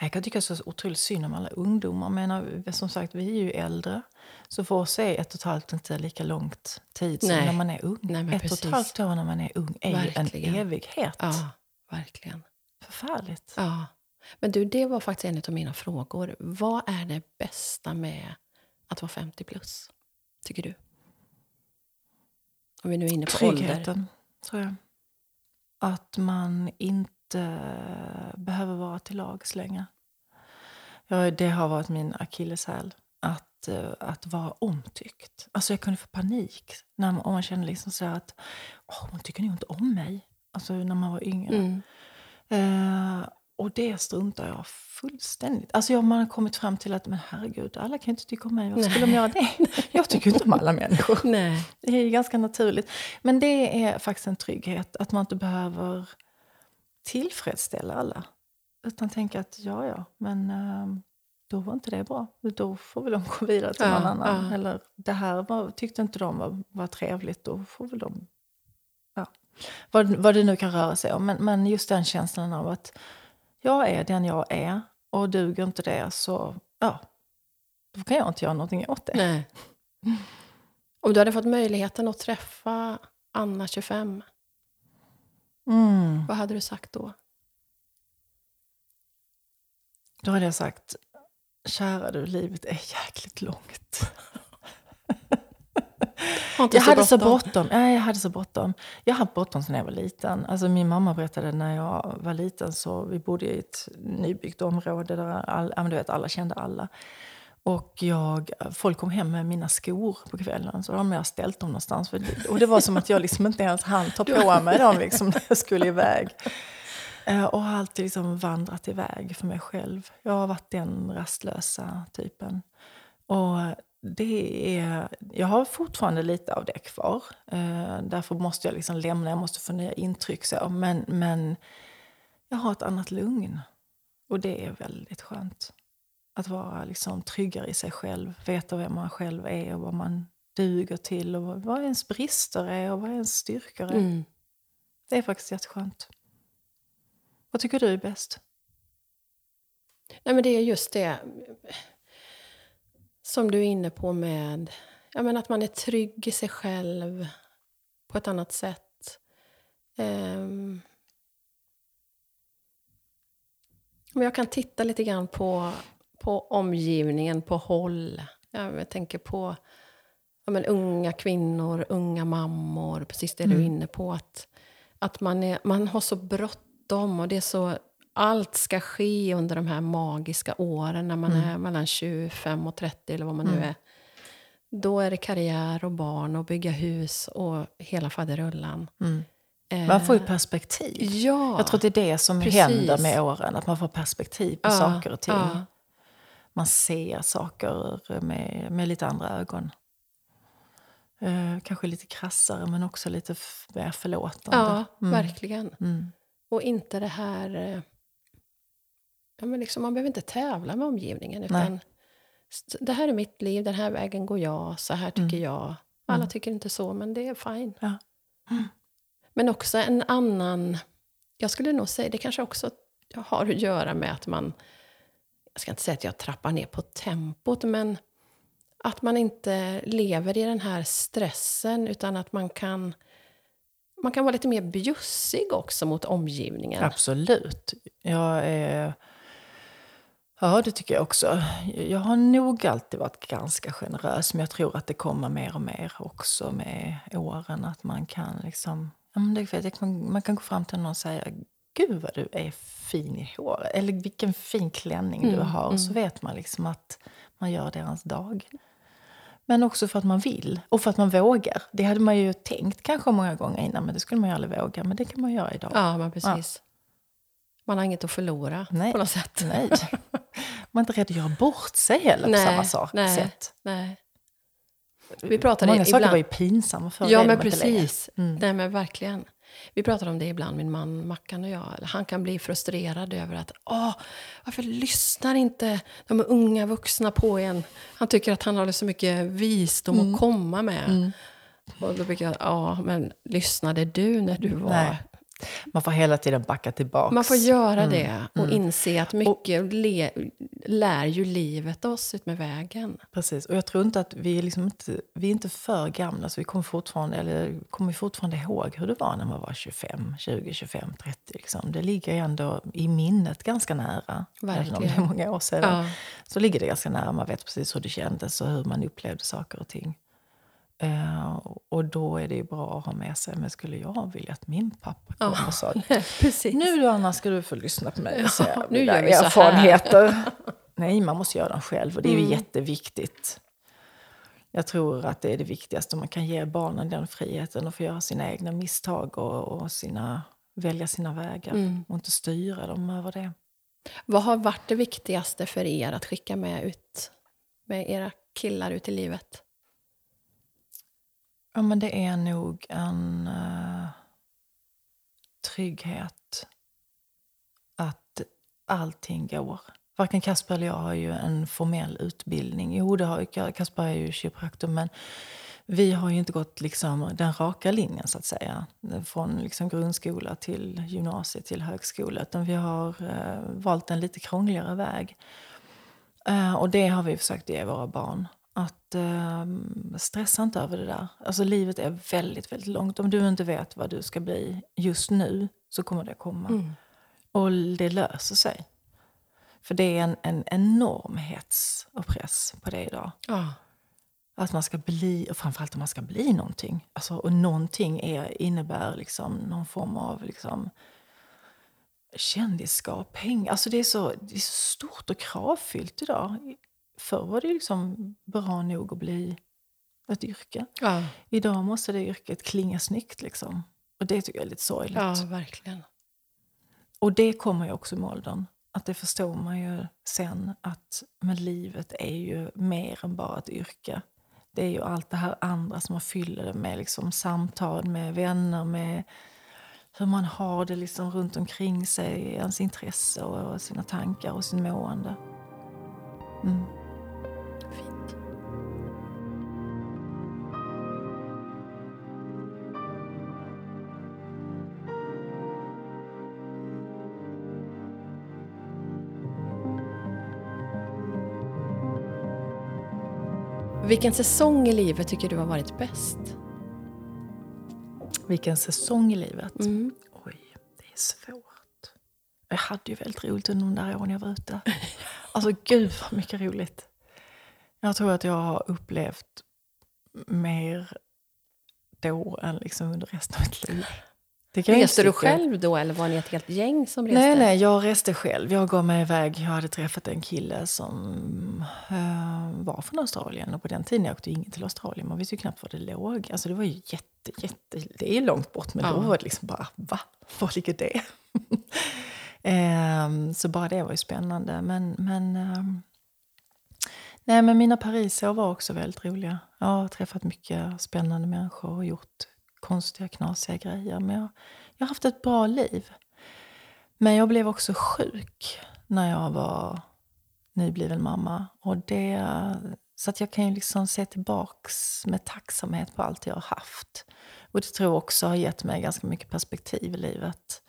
Jag kan tycka så otroligt synd om alla ungdomar. Jag menar, som sagt, vi är ju äldre. Så för oss är ett och ett halvt inte lika långt tid som Nej. när man är ung. Nej, men ett och precis. ett halvt år när man är ung är Verkligen. en evighet. ja, verkligen. Förfärligt. Ja. Men du, det var faktiskt en av mina frågor. Vad är det bästa med att vara 50 plus? Tycker du? Om vi nu är inne på ålder. Tryggheten, tror jag. Att man inte behöver vara till lags längre. Ja, det har varit min akilleshäl. att, eh, att vara omtyckt. Alltså jag kunde få panik när man, om man kände liksom så att Åh, hon tycker nog inte om mig. Alltså när man var yngre. Mm. Eh, och det struntar jag fullständigt. Alltså jag, man har kommit fram till att men herregud, alla kan inte tycka om mig. Varför skulle de göra det? *laughs* Jag tycker inte om alla människor. Nej. Det är ganska naturligt. Men det är faktiskt en trygghet att man inte behöver tillfredsställa alla. Utan tänka att ja, ja, men eh, då var inte det bra. Då får väl de gå vidare till Ja, någon annan. ja. Eller det här var, tyckte inte de var, var trevligt. Då får väl de... Vad, vad det nu kan röra sig om. Men, men just den känslan av att jag är den jag är. Och duger inte det så ja, då kan jag inte göra någonting åt det. Nej. *laughs* Om du hade fått möjligheten att träffa Anna 25, Mm. vad hade du sagt då? Då hade jag sagt, kära du, livet är jäkligt långt. *laughs* Jag hade så bråttom. bråttom. Ja, jag hade så bråttom. Jag har haft bråttom sedan jag var liten. Alltså min mamma berättade när jag var liten så vi bodde i ett nybyggt område där all, ja, du vet, alla kände alla. Och jag, folk kom hem med mina skor på kvällen så de jag ställt dem någonstans. Och det var som att jag liksom inte ens hann ta *laughs* på mig dem liksom, när jag skulle iväg. Eh, Och har alltid liksom vandrat iväg för mig själv. Jag har varit den rastlösa typen. Och det är, jag har fortfarande lite av det kvar. Eh, därför måste jag liksom lämna, jag måste få nya intryck. Så. Men, men jag har ett annat lugn. Och det är väldigt skönt. Att vara liksom tryggare i sig själv, veta vem man själv är och vad man duger till. Och vad, vad ens brister är och vad ens styrkor är. Mm. Det är faktiskt jätteskönt. Vad tycker du är bäst? Nej, men det är just det som du är inne på med ja, men att man är trygg i sig själv på ett annat sätt. Men jag kan titta lite grann på, på omgivningen på håll. Ja, Jag tänker på ja, men unga kvinnor, unga mammor, precis det du är Mm. inne på. Att, att man, är, man har så bråttom och det är så, allt ska ske under de här magiska åren när man Mm. är mellan 25 och 30 eller vad man nu Mm. är. Då är det karriär och barn och bygga hus och hela faderullan. Man får ju Eh, perspektiv. Ja, Jag tror att det är det som precis. händer med åren, att man får perspektiv på Ja, saker och ting. ja. Man ser saker med, med lite andra ögon. Eh, kanske lite krassare, men också lite mer förlåtande. ja Mm. verkligen. Mm. Och inte det här... Ja, men liksom, man behöver inte tävla med omgivningen. Utan det här är mitt liv, den här vägen går jag, så här tycker jag. Alla Mm. tycker inte så, men det är fine. Ja. Mm. Men också en annan... Jag skulle nog säga, det kanske också har att göra med att man... Jag ska inte säga att jag trappar ner på tempot, men att man inte lever i den här stressen, utan att man kan... Man kan vara lite mer bjussig också mot omgivningen. Absolut. Jag är... Ja, det tycker jag också. Jag har nog alltid varit ganska generös, men jag tror att det kommer mer och mer också med åren. Att man kan liksom... Ja, man kan gå fram till någon och säga Gud vad du är fin i håret. Eller vilken fin klänning du Mm, har. Så vet man liksom att man gör deras dag. Men också för att man vill och för att man vågar. Det hade man ju tänkt kanske många gånger innan, men det skulle man ju aldrig våga. Men det kan man göra idag. Ja, men precis. Man har inget att förlora Nej. på något sätt. Nej. Man är inte rädd att göra bort sig heller Nej, på samma sak, nej. sätt. Nej. Vi pratade Många saker ibland- var ju pinsamma förr. Ja, men precis. Mm. Nej, men verkligen. Vi pratar om det ibland, min man Mackan och jag. Han kan bli frustrerad över att Åh, varför lyssnar inte de unga vuxna på en? Han tycker att han har så mycket visdom Mm. att komma med. Och då brukar jag, ja, men lyssnade du när du var... Nej. Man får hela tiden backa tillbaks. Man får göra Mm, det och inse att mycket le, lär ju livet oss ut med vägen. Precis. Och jag tror inte att vi är, liksom inte, vi är inte för gamla, så vi kommer fortfarande, eller kommer fortfarande ihåg hur det var när man var 25, 20, 25, 30. Liksom. Det ligger ändå i minnet ganska nära. Även om det är Verkligen. många år sedan. Ja. Så ligger det ganska nära. Man vet precis hur det kändes och hur man upplevde saker och ting. Eh, och då är det ju bra att ha med sig. Men skulle jag vilja att min pappa kom och sa *laughs* Precis. nu du Anna ska du få lyssna på mig och se nu mina gör vi så här." erfarenheter. *laughs* Nej, man måste göra dem själv och det är ju Mm. jätteviktigt. Jag tror att det är det viktigaste. Man kan ge barnen den friheten att få göra sina egna misstag och, och sina, välja sina vägar Mm. och inte styra dem över det. Vad har varit det viktigaste för er att skicka med ut med era killar ut i livet? Ja, men det är nog en uh, trygghet att allting går. Varken Kasper eller jag har ju en formell utbildning. Jo, det har ju, Kasper är ju kiropraktor, men vi har ju inte gått liksom den raka linjen så att säga. Från liksom grundskola till gymnasiet till högskola. Utan vi har uh, valt en lite krångligare väg. Uh, och det har vi försökt ge våra barn. Att eh, stressa inte över det där. Alltså livet är väldigt, väldigt långt. Om du inte vet vad du ska bli just nu så kommer det komma. Mm. Och det löser sig. För det är en, en enorm hets och press på det idag. Ja. Att man ska bli, och framförallt om man ska bli någonting. Alltså, och någonting är, innebär liksom någon form av liksom, kändisskap, pengar. Alltså det är, så, det är så stort och kravfyllt idag. Förr var det liksom bra nog att bli ett yrke. Ja. Idag måste det yrket klinga snyggt. Liksom. Och det tycker jag är lite sorgligt. ja, verkligen. Och det kommer ju också med åldern. Att det förstår man ju sen att men livet är ju mer än bara ett yrke. Det är ju allt det här andra som man fyller det med liksom samtal med vänner, med hur man har det liksom runt omkring sig, ens intresse och sina tankar och sin mående. Mm. Vilken säsong i livet tycker du har varit bäst? Vilken säsong i livet. Mm. Oj, det är svårt. Jag hade ju väldigt roligt under de där åren jag var ute. *laughs* Alltså gud vad mycket roligt. Jag tror att jag har upplevt mer då än liksom under resten av mitt liv. Reste du själv då eller var ni ett helt gäng som reste? Nej, nej, jag reste själv. Jag gav mig iväg. Jag hade träffat en kille som eh, var från Australien. Och på den tiden åkte ingen till Australien. Man visste ju knappt var det låg. Alltså det var ju jätte, jätte... Det är långt bort, men Ja. då var det liksom bara, va? Var ligger det? *laughs* Ehm, så bara det var ju spännande. Men, men, ehm, nej, men mina Parisår var också väldigt roliga. Jag har träffat mycket spännande människor och gjort konstiga, knasiga grejer. Men jag, jag har haft ett bra liv. Men jag blev också sjuk när jag var nybliven mamma. Och det, så att jag kan ju liksom se tillbaks med tacksamhet på allt jag har haft. Och det tror jag också har gett mig ganska mycket perspektiv i livet.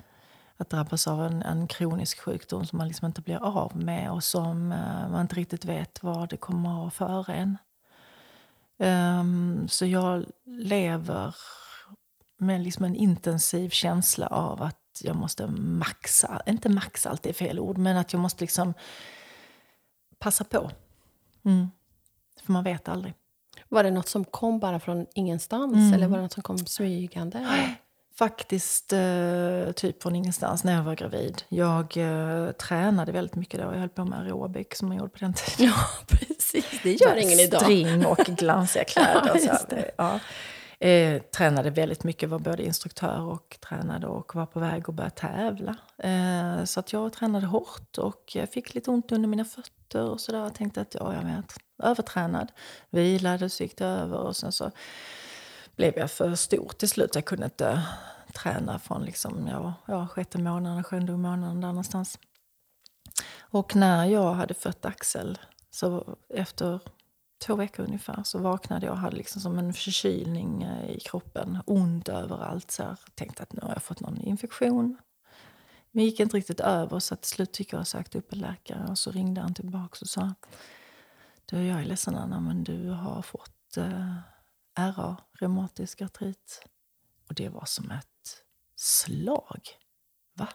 Att drabbas av en, en kronisk sjukdom som man liksom inte blir av med och som eh, man inte riktigt vet vad det kommer att föra en. Um, så jag lever med liksom en intensiv känsla av att jag måste maxa, inte maxa allt är fel ord, men att jag måste liksom passa på. Mm. För man vet aldrig. Var det något som kom bara från ingenstans Mm. eller var det något som kom smygande? *gasps* Faktiskt eh, typ från ingenstans när jag var gravid. Jag eh, tränade väldigt mycket då. Jag höll på med aerobic som man gjorde på den tiden. Ja, *laughs* precis. Det gör ingen idag. String och *laughs* glansiga kläder. Ja, Eh, tränade väldigt mycket, var både instruktör och tränade och var på väg att börja tävla. Eh, så att jag tränade hårt och jag fick lite ont under mina fötter och sådär. Jag tänkte att ja, jag var övertränad. Vilade, så gick det över och sen så blev jag för stor till slut. Jag kunde inte träna från liksom, ja, ja, sjätte månaden, sjunde månaden där någonstans. Och när jag hade fött Axel, så efter två veckor ungefär, så vaknade jag och hade liksom som en förkylning eh, i kroppen. Ont överallt. Så jag tänkte att nu har jag fått någon infektion. Men det gick inte riktigt över så till slut fick jag sagt upp en läkare. Och så ringde han tillbaka och sa du, jag är ledsen Anna, men du har fått eh, RA, reumatisk artrit. Och det var som ett slag. Va?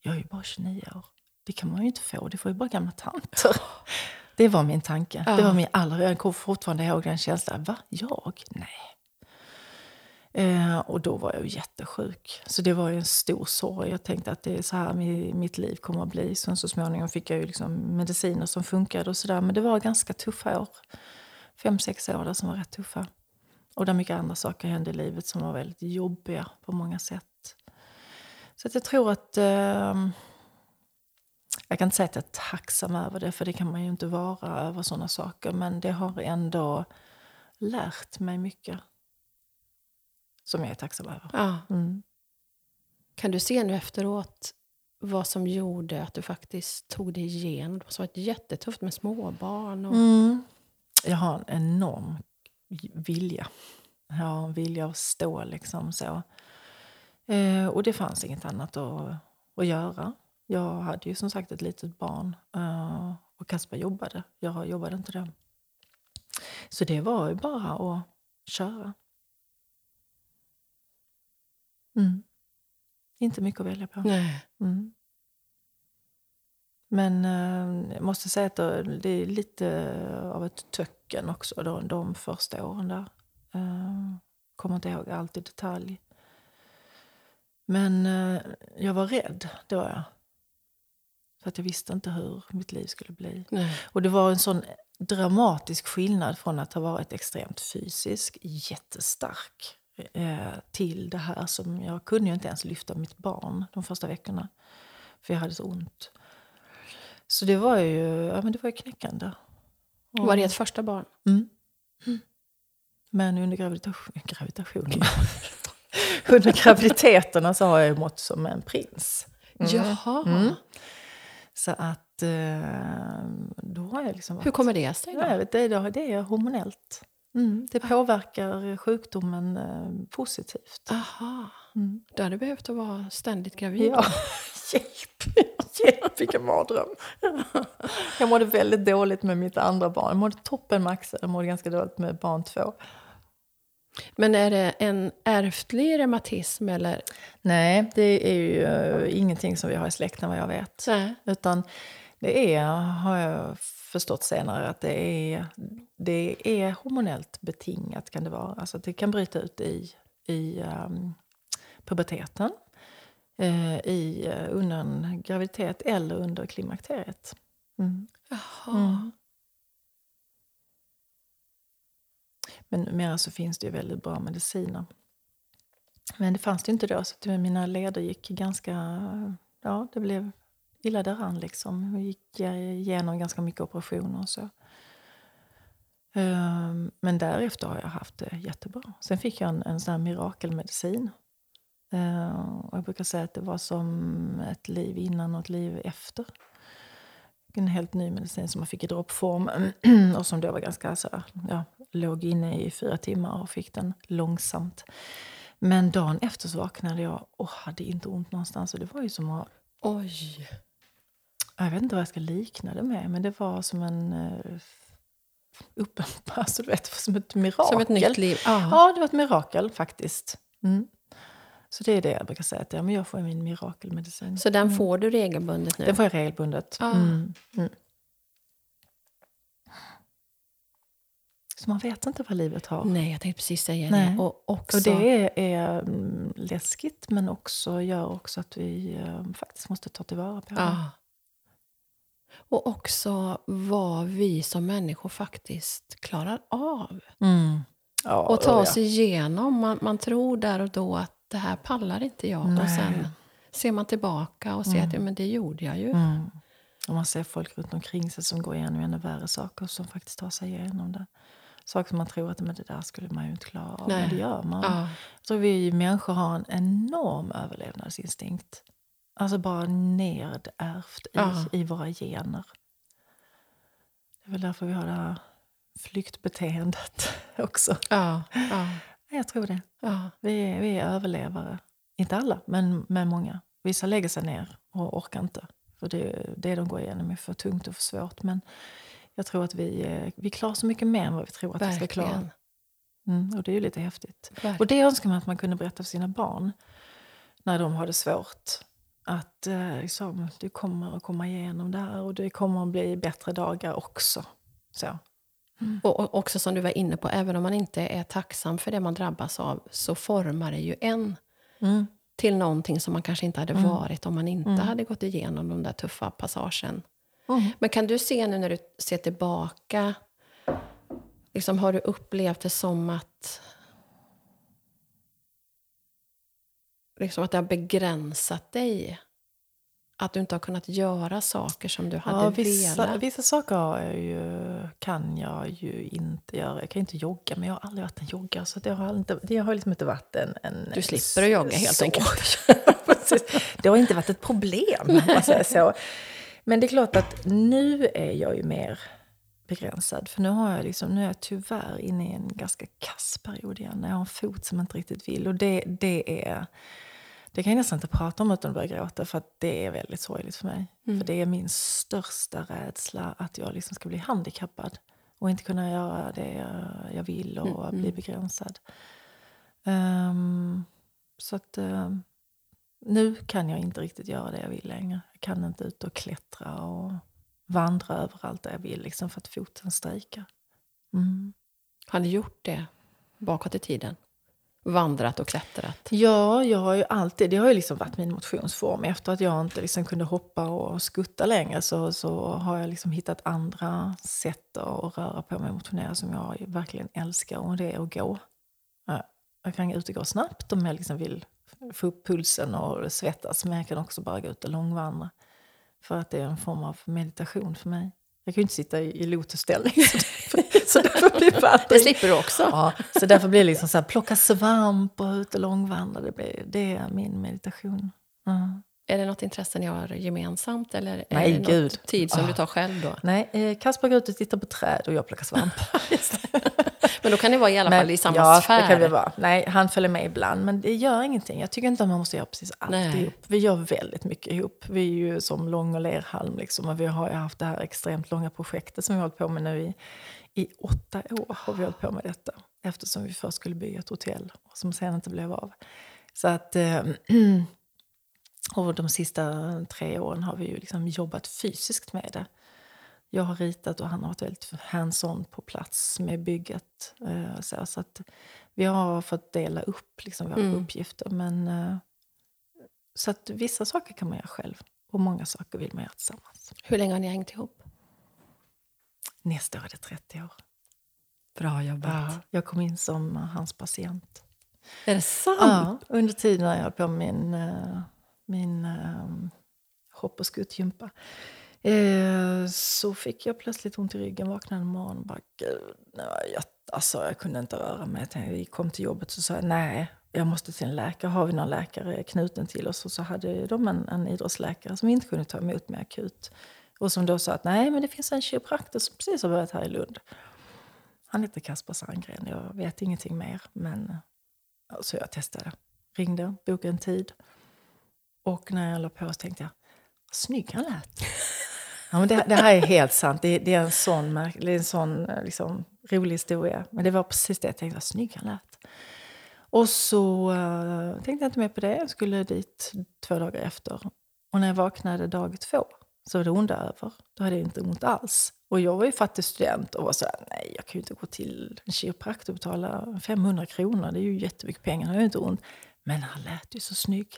Jag är ju bara 29 år. Det kan man ju inte få, det får ju bara gamla tanter. *laughs* Det var min tanke. Ja. Det var min allra, jag kommer fortfarande ihåg den känslan. Va? Jag? Nej. Eh, och då var jag ju jättesjuk. Så det var ju en stor sorg. Jag tänkte att det är så här mi- mitt liv kommer att bli. Sen så småningom fick jag ju liksom mediciner som funkade och sådär. Men det var ganska tuffa år. fem, sex år där som var rätt tuffa. Och där mycket andra saker hände i livet som var väldigt jobbiga på många sätt. Så jag tror att... Eh, jag kan inte säga att jag är tacksam över det, för det kan man ju inte vara över sådana saker. Men det har ändå lärt mig mycket som jag är tacksam över. Ja. Mm. Kan du se nu efteråt vad som gjorde att du faktiskt tog dig igenom? Det måste ha varit jättetufft med småbarn. Och... Mm. Jag har en enorm vilja. Jag har en vilja att stå liksom så. Eh, och det fanns inget annat att, att göra. Jag hade ju som sagt ett litet barn eh, och Kasper jobbade. Jag jobbade inte då. Så det var ju bara att köra. Mm. Inte mycket att välja på. Nej. Mm. Men eh, jag måste säga att det är lite av ett töcken också då, de första åren där. Eh, kommer inte ihåg allt i detalj. Men eh, jag var rädd, det var jag. För att jag visste inte hur mitt liv skulle bli. Nej. Och det var en sån dramatisk skillnad från att ha varit extremt fysisk, jättestark, eh, till det här som... Jag kunde ju inte ens lyfta mitt barn de första veckorna. För jag hade så ont. Så det var ju, ja, men det var ju knäckande. Var det ett första barn? Mm. Men under gravitation, gravitationen... *laughs* under graviditeterna så har jag ju mått som en prins. Mm. Jaha. Mm. Så att eh, då har jag liksom... Hur kommer det sig? Då? Ja, det, det, det är hormonellt. Mm. Det påverkar sjukdomen eh, positivt. Aha. Mm. Du hade behövt att vara ständigt gravid. Ja, *laughs* hjälp! Hjälp, vilken mardröm. Jag mådde väldigt dåligt med mitt andra barn. Jag mådde toppen med Axel, jag mådde ganska dåligt med barn två. Men är det en ärftlig reumatism eller? Nej, det är ju uh, ingenting som vi har i släkten vad jag vet. Nej. Utan det är, har jag förstått senare, att det är, det är hormonellt betingat kan det vara. Alltså det kan bryta ut i, i um, puberteten, uh, i, uh, under en graviditet eller under klimakteriet. Mm. Jaha. Mm. Men numera så finns det ju väldigt bra mediciner. Men det fanns det inte då, så att mina leder gick ganska... Ja, det blev illa däran liksom. Jag gick igenom ganska mycket operationer och så. Ehm, men därefter har jag haft det jättebra. Sen fick jag en, en sån här mirakelmedicin. Ehm, och jag brukar säga att det var som ett liv innan och ett liv efter. En helt ny medicin som man fick i droppform *clears throat* och som då var ganska så, ja, låg inne i fyra timmar och fick den långsamt. Men dagen efter så vaknade jag och hade inte ont någonstans. Och det var ju som att, Oj. jag vet inte vad jag ska likna det med, men det var som en uh, uppen, *laughs* alltså, du vet, som ett mirakel. Som ett nytt liv. Ja. Ja, det var ett mirakel faktiskt. Mm. Så det är det jag brukar säga, att ja, men jag får min mirakelmedicin. Så den får du regelbundet nu? Den får jag regelbundet. Ah. Mm. Mm. Så man vet inte vad livet har. Nej, jag tänkte precis säga Nej. det. Och, också, Och det är, är mm, läskigt, men också gör också att vi eh, faktiskt måste ta tillvara på det. Ja. Och också vad vi som människor faktiskt klarar av. Mm. Ja, Och ta ja. oss igenom. Man, man tror där och då att det här pallar inte jag. Och Nej. sen ser man tillbaka och ser att ja, men det gjorde jag ju. Mm. Och man ser folk runt omkring sig som går igenom ännu värre saker som faktiskt tar sig igenom det. Saker som man tror att men det där skulle man ju inte klara av, men det gör man. Ja. Tror vi människor har en enorm överlevnadsinstinkt. Alltså bara nedärvt i, Ja. i våra gener. Det är väl därför vi har det här flyktbeteendet *laughs* också. Ja, ja, Jag tror det. ja. Vi är, vi är överlevare. Inte alla, men, men många. Vissa lägger sig ner och orkar inte. För det, det de går igenom är för tungt och för svårt. Men jag tror att vi, eh, vi klarar så mycket mer än vad vi tror att vi ska klara. Verkligen. Mm, och det är ju lite häftigt. Verkligen. Och det önskar man att man kunde berätta för sina barn när de har det svårt. Att eh, liksom, du kommer att komma igenom det här och det kommer att bli bättre dagar också. Så. Och, och också som du var inne på, även om man inte är tacksam för det man drabbas av så formar det ju en Mm. till någonting som man kanske inte hade Mm. varit om man inte Mm. hade gått igenom de där tuffa passagen. Mm. Men kan du se nu när du ser tillbaka Liksom, har du upplevt det som att... Liksom att det har begränsat dig? Att du inte har kunnat göra saker som du hade ja, vissa, velat? Vissa saker ju, kan jag ju inte göra. Jag kan inte jogga, men jag har aldrig varit en joggare. Så det har, inte, det har liksom inte varit en... en Du slipper att jogga helt så. enkelt. *laughs* det har inte varit ett problem, *laughs* om man säger så. Men det är klart att nu är jag ju mer begränsad. För nu, har jag liksom, nu är jag tyvärr inne i en ganska kass period igen. När jag har en fot som inte riktigt vill. Och det, det är... Det kan jag nästan inte prata om utan att börja gråta för det är väldigt sorgligt för mig. Mm. För det är min största rädsla att jag liksom ska bli handikappad och inte kunna göra det jag, jag vill och Mm, bli mm. begränsad. Ehm, så att ehm, nu kan jag inte riktigt göra det jag vill längre. Jag kan inte ut och klättra och vandra överallt där jag vill liksom för att foten strejkar. Mm. Har ni gjort det bakåt i tiden? Vandrat och klättrat? Ja, jag har ju alltid, det har ju liksom varit min motionsform. Efter att jag inte liksom kunde hoppa och skutta längre så, så har jag liksom hittat andra sätt att röra på mig och motionera som jag verkligen älskar. Och det är att gå. Ja, Jag kan ut och gå snabbt om jag liksom vill få upp pulsen och svettas. Men jag kan också bara gå ut och långvandra. För att det är en form av meditation för mig. Jag kan ju inte sitta i, i lotusställning. Så därför, så därför blir Det vandring slipper du också. Ja, så därför blir det liksom så här, plocka svamp och ut och långvandra. Det, blir, det är min meditation. Ja. Är det något intresse ni har gemensamt? Eller är Nej, det något gud. tid som Ah. du tar själv då? Nej, eh, Kasper går ut och tittar på träd och jag plockar svamp. *laughs* Men då kan ni vara i alla fall i samma ja, sfär. det kan vi vara. Nej, han följer med ibland, men det gör ingenting. Jag tycker inte att man måste göra precis allt Nej. ihop. Vi gör väldigt mycket ihop. Vi är ju som lång och lerhalm liksom, och vi har haft det här extremt långa projektet som vi har hållit på med nu i, i åtta år. har vi hållit på med detta. Eftersom vi först skulle bygga ett hotell som sen inte blev av. Så att... Eh, *clears throat* och de sista tre åren har vi ju liksom jobbat fysiskt med det. Jag har ritat och han har varit väldigt hands-on på plats med bygget. eh, Så, så att vi har fått dela upp liksom våra Mm. uppgifter. Men, eh, så att vissa saker kan man göra själv och många saker vill man göra tillsammans. Hur länge har ni hängt ihop? Nästa år är det 30 år. Bra jobbat. Jag kom in som hans patient. Är det sant? Ja, under tiden när jag höll på min, eh, min eh, hopp och skuttgympa. Eh, så fick jag plötsligt ont i ryggen, vaknade en morgon och bara gud, nej, jag, alltså, jag kunde inte röra mig. Jag tänkte, Vi kom till jobbet så sa jag nej, jag måste till en läkare. Har vi någon läkare knuten till oss? Och så hade de en, en idrottsläkare som inte kunde ta emot mig akut. Och som då sa att nej, men det finns en kiropraktor som precis har börjat här i Lund. Han heter Kasper Sandgren, jag vet ingenting mer. Men eh, så jag testade. Ringde, bokade en tid. Och när jag la på så tänkte jag, vad snygg han lät. Ja, men det, det här är helt sant. Det, det är en sån, märk- det är en sån eh, liksom, rolig historia. Men det var precis det jag tänkte, vad snygg han lät. Och så uh, tänkte jag inte mer på det. Jag skulle dit två dagar efter. Och när jag vaknade dag två så var det onda över. Då hade jag inte ont alls. Och jag var ju fattig student och var så här, nej jag kan ju inte gå till en kiropraktor och betala 500 kronor. Det är ju jättemycket pengar, det har ju inte ont. Men han lät ju så snygg.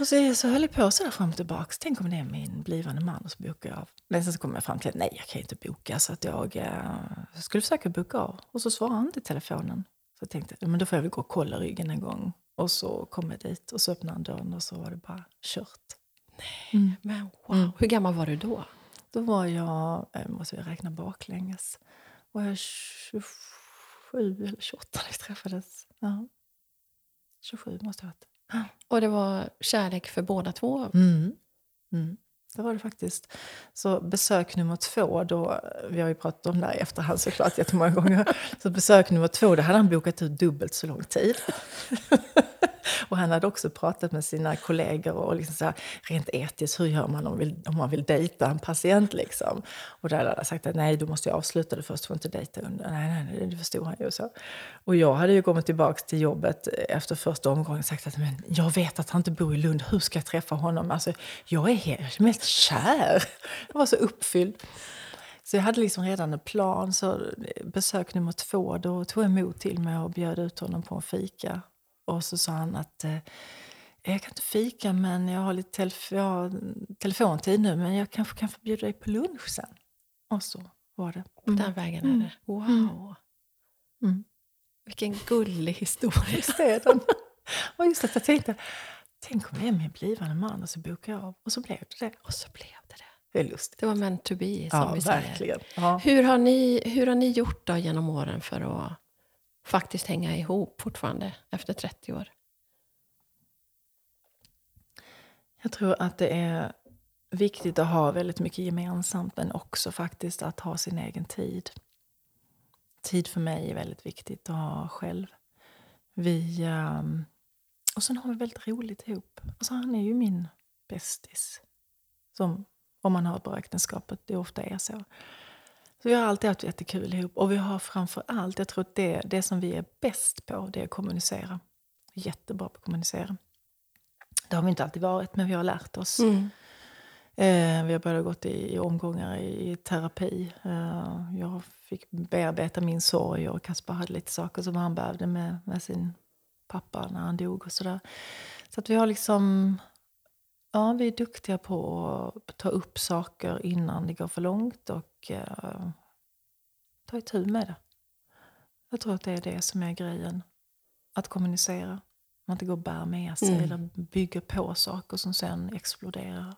Och så, så höll jag på så där fram och tillbaka. Tänk om det är min blivande man. Och så bokar jag av. Men sen så kom jag fram till att nej, jag kan inte boka. Så att jag eh, skulle försöka boka av. Och så svarade han inte telefonen. Så jag tänkte, men då får jag väl gå och kolla ryggen en gång. Och så kom jag dit och så öppnade han dörren och så var det bara kört. Mm. Men wow. Hur gammal var du då? Då var jag, jag måste jag räkna baklänges, var jag 27 eller 28 när vi träffades. Ja. 27 måste jag ha varit. Och det var kärlek för båda två? Mm. Mm. Det var det faktiskt. Så besök nummer två, då, vi har ju pratat om det här i efterhand såklart jättemånga gånger. Så besök nummer två, då hade han bokat ut dubbelt så lång tid. Och han hade också pratat med sina kollegor och liksom så här, rent etiskt, hur gör man om, vill, om man vill dejta en patient? Liksom. Och där hade han sagt att nej, du måste jag avsluta det först, du får inte dejta under. Nej, nej, nej, det förstod han ju. Så. Och jag hade ju kommit tillbaka till jobbet efter första omgången och sagt att men jag vet att han inte bor i Lund, hur ska jag träffa honom? Alltså, jag är helt, mest kär. Jag var så uppfylld. Så jag hade liksom redan en plan. Så besök nummer två, då tog jag emot till mig och bjöd ut honom på en fika. Och så sa han att eh, jag kan inte fika men jag har lite telef jag har telefontid nu men jag kanske kan få bjuda dig på lunch sen. Och så var det. På den vägen är det. Wow! Mm. Vilken gullig historia. Är den? Och just att jag tänkte, tänk om jag är min blivande man och så bokar jag av. Och så blev det det. Och så blev det det. Det är lustigt. Det var meant to be, som Ja, vi säger. verkligen. Ja. Hur har, ni, hur har ni gjort då genom åren för att faktiskt hänga ihop fortfarande efter 30 år? Jag tror att det är viktigt att ha väldigt mycket gemensamt men också faktiskt att ha sin egen tid. Tid för mig är väldigt viktigt att ha själv. Vi, ehm, och sen har vi väldigt roligt ihop. Alltså han är ju min bästis. Som, om man har ett bra äktenskap, det ofta är så. Så vi har alltid haft jättekul ihop. Och vi har framför allt, jag tror att det, det som vi är bäst på, det är att kommunicera. Jättebra på att kommunicera. Det har vi inte alltid varit, men vi har lärt oss. Eh, vi har både gått i, i omgångar i, i terapi. Eh, jag fick bearbeta min sorg och Kaspar hade lite saker som han behövde med, med sin pappa när han dog och sådär. Så att vi har liksom... Ja, vi är duktiga på att ta upp saker innan det går för långt och eh, ta itu med det. Jag tror att det är det som är grejen. Att kommunicera. Man inte går och bär med sig Mm. eller bygger på saker som sen exploderar.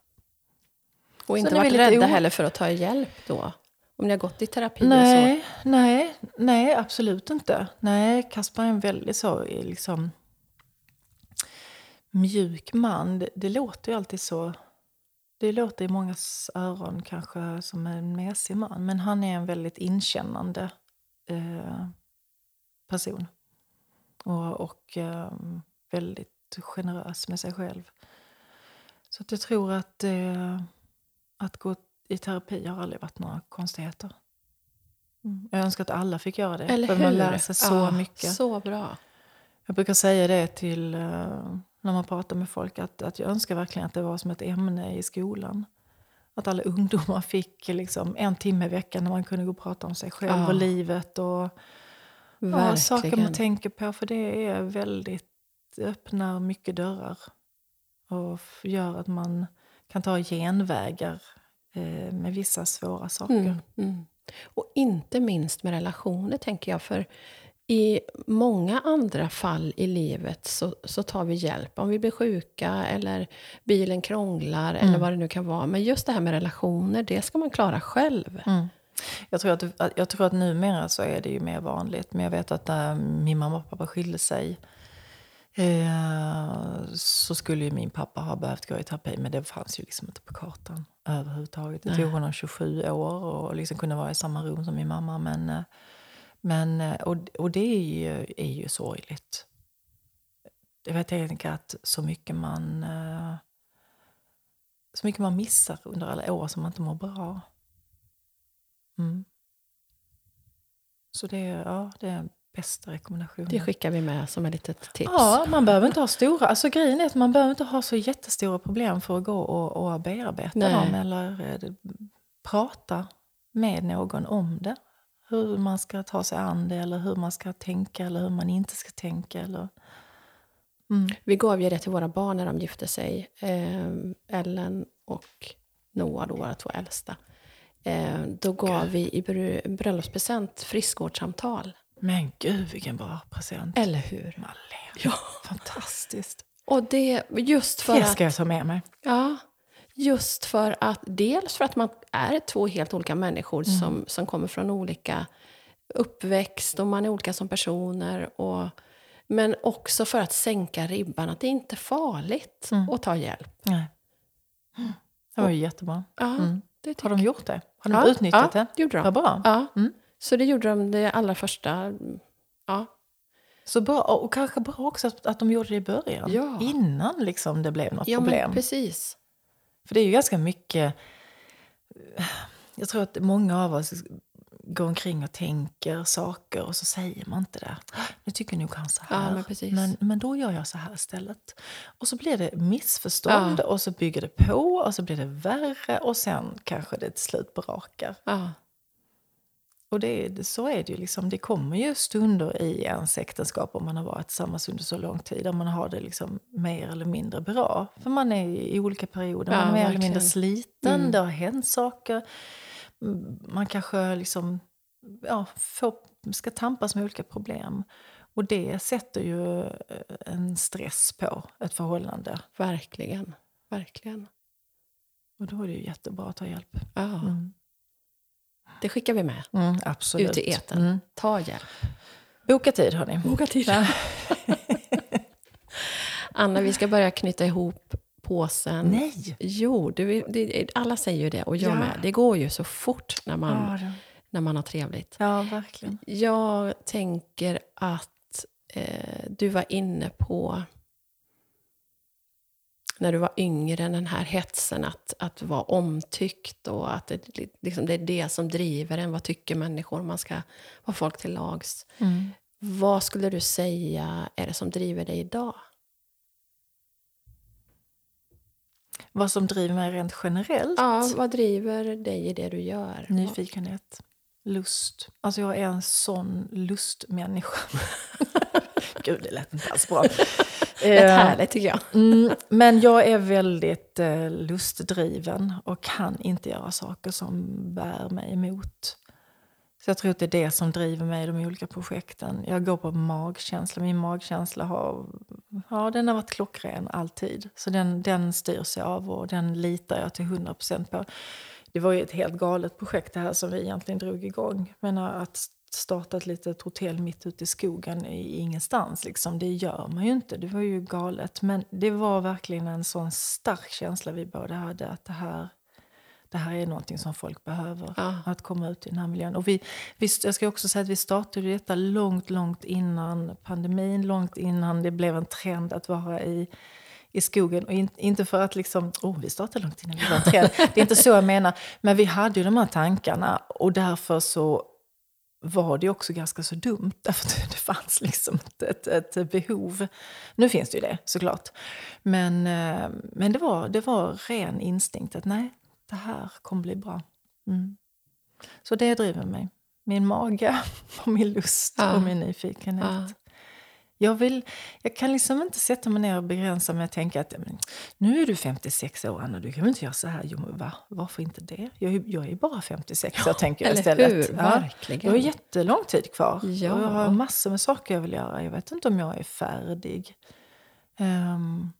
Och inte varit rädda heller för att ta hjälp då? Om ni har gått i terapi och så? Nej, nej, nej, absolut inte. Nej, Kaspar är en väldigt så eh, liksom mjuk man. Det, det låter ju alltid så. Det låter i mångas öron kanske som en mesig man, men han är en väldigt inkännande eh, person. Och, och eh, väldigt generös med sig själv. Så att jag tror att, eh, att gå i terapi har aldrig varit några konstigheter. Mm. Jag önskar att alla fick göra det. Eller för hur? man lär sig så Ja, mycket. Så bra. Jag brukar säga det till eh, när man pratar med folk att, att jag önskar verkligen att det var som ett ämne i skolan. Att alla ungdomar fick liksom en timme i veckan när man kunde gå och prata om sig själv Ja. och livet och ja, saker man tänker på. För det är väldigt, det öppnar mycket dörrar och gör att man kan ta genvägar eh, med vissa svåra saker. Mm, mm. Och inte minst med relationer, tänker jag. För i många andra fall i livet så, så tar vi hjälp. Om vi blir sjuka eller bilen krånglar eller Mm. vad det nu kan vara. Men just det här med relationer, det ska man klara själv. Mm. Jag, tror att, jag tror att numera så är det ju mer vanligt. Men jag vet att när min mamma och pappa skilde sig eh, så skulle ju min pappa ha behövt gå i terapi. Men det fanns ju liksom inte på kartan överhuvudtaget. Det tog honom 27 år och liksom kunde vara i samma rum som min mamma. Men, eh, men, eh, och, och det är ju, är ju sorgligt. Jag tänker att så mycket man eh, så mycket man missar under alla år som man inte mår bra. Mm. Så det ja, det är den bästa rekommendationen. Det skickar vi med som ett litet tips. Ja, man behöver inte ha stora... Alltså grejen är att man behöver inte ha så jättestora problem för att gå och, och bearbeta Nej. dem. Eller eh, prata med någon om det. Hur man ska ta sig an det, eller hur man ska tänka, eller hur man inte ska tänka. Eller... Mm. Vi gav ju det till våra barn när de gifte sig. Eh, Ellen och Noah, då, våra två äldsta. Eh, då gav vi i br- bröllopspresent friskvårdssamtal. Men gud, vilken bra present. Eller hur? Lever. Ja. Fantastiskt. Och det just för Det att... ska jag ta med mig. Ja, just för att dels för att man är två helt olika människor Mm. som, som kommer från olika uppväxt och man är olika som personer. Och, men också för att sänka ribban, att det inte är farligt Mm. att ta hjälp. Nej. Det var ju jättebra. Ja, Mm. Har de gjort det? Har de Ja, utnyttjat ja, det? det gjorde de. Vad bra. Ja, Mm. så det gjorde de det allra första. Ja, Så bra. Och kanske bra också att, att de gjorde det i början. Ja. Innan liksom det blev något ja problem. men precis. För det är ju ganska mycket... Jag tror att många av oss går omkring och tänker saker och så säger man inte det. Nu tycker nog han så här. Ja, men men, men då gör jag så här istället. Och så blir det missförstånd Ja. och så bygger det på och så blir det värre och sen kanske det till slut brakar. Ja, Och det, så är det ju. Liksom. Det kommer ju stunder i ens äktenskap om man har varit tillsammans under så lång tid. Där man har det liksom mer eller mindre bra. För man är i olika perioder. Ja, man är mer eller verkligen. mindre sliten. Mm. Det har hänt saker. mm, man kanske liksom, ja, får, ska tampas med olika problem. Och det sätter ju eh, en stress på ett förhållande. Verkligen. Verkligen. Och då är det ju jättebra att ta hjälp. Ja. Mm. Det skickar vi med Mm, absolut. ut i etern. Mm. Ta hjälp. Boka tid, hörni. Boka tid. Ja. *laughs* Anna, vi ska börja knyta ihop påsen. Nej! Jo, det, det, alla säger ju det och jag Ja. med. Det går ju så fort när man, Ja, när man har trevligt. ja, verkligen. Jag tänker att eh, du var inne på när du var yngre, den här hetsen att, att vara omtyckt och att det, liksom, det är det som driver en. Vad tycker människor? Man ska vara folk till lags. Mm. Vad skulle du säga är det som driver dig idag? Vad som driver mig rent generellt? Ja, vad driver dig i det du gör? Nyfikenhet, lust. Alltså jag är en sån lustmänniska. *laughs* *laughs* Gud, det lät inte alls bra. *laughs* Det är Eh, härligt tycker jag. Mm, men jag är väldigt eh, lustdriven och kan inte göra saker som bär mig emot. Så jag tror att det är det som driver mig i de olika projekten. Jag går på magkänsla. Min magkänsla har, ja, den har varit klockren alltid. Så den, den styrs jag av och den litar jag till 100% på. Det var ju ett helt galet projekt det här som vi egentligen drog igång. Men att starta ett litet hotell mitt ute i skogen i ingenstans, liksom, det gör man ju inte. Det var ju galet. Men det var verkligen en sån stark känsla vi båda hade att det här, det här är någonting som folk behöver. Ja. Att komma ut i den här miljön. Och vi, vi, jag ska också säga att vi startade detta långt, långt innan pandemin. Långt innan det blev en trend att vara i i skogen. Och in, inte för att liksom, oh, vi startade långt innan vi var trend. Det är inte så jag menar. Men vi hade ju de här tankarna och därför så var det också ganska så dumt. *laughs* Därför att det fanns liksom ett, ett, ett behov. Nu finns det ju det såklart. Men, eh, men det, var, det var ren instinkt att nej, det här kommer bli bra. Mm. Så det driver mig. Min mage, *laughs* och min lust Ja. och min nyfikenhet. Ja. Jag, vill, jag kan liksom inte sätta mig ner och begränsa mig och tänka att nu är du 56 år, Anna, du kan väl inte göra så här? Jo, va? Varför inte det? Jag, är- jag är bara 56 år, tänker jag Eller istället. hur? Ja. Verkligen. Jag har jättelång tid kvar. Ja. Och jag har massor med saker jag vill göra. Jag vet inte om jag är färdig. Ehm,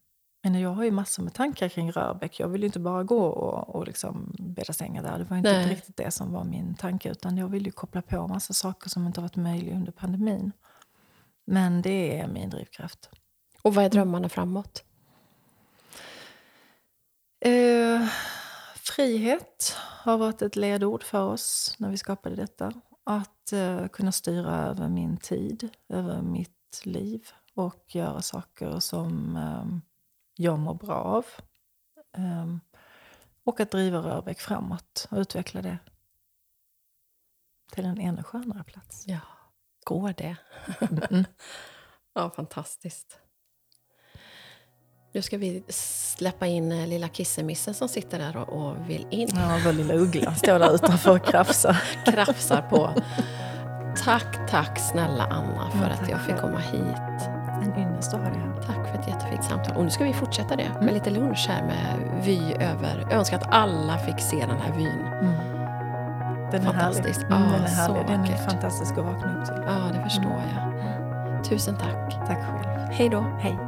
men jag har ju massor med tankar kring Rörbäck. Jag vill ju inte bara gå och, och liksom bädda sängar där. Det var inte Nej. riktigt det som var min tanke. Utan jag vill ju koppla på massa saker som inte har varit möjliga under pandemin. Men det är min drivkraft. Och vad är drömmarna framåt? Eh, frihet har varit ett ledord för oss när vi skapade detta. Att eh, kunna styra över min tid, över mitt liv och göra saker som eh, jag mår bra av. Eh, och att driva Rörbäck framåt och utveckla det till en ännu skönare plats. Ja, går det? Mm. *laughs* Ja, fantastiskt. Nu ska vi släppa in eh, lilla kissemissen som sitter där och, och vill in. Ja, vår lilla uggla står där utanför och krafsar. *laughs* Krafsar på. Tack, tack snälla Anna för Ja, att jag fick komma hit. En ynnest att ha det här. Tack för ett jättefint samtal. Och nu ska vi fortsätta det med Mm. lite lunch här med vy över. Jag önskar att alla fick se den här vyn. Mm. Den är Fantastiskt. härlig. Mm, den är, härlig. Den är fantastisk att vakna upp till. Ja, det förstår jag. Tusen tack. Tack själv. Hej då. Hej.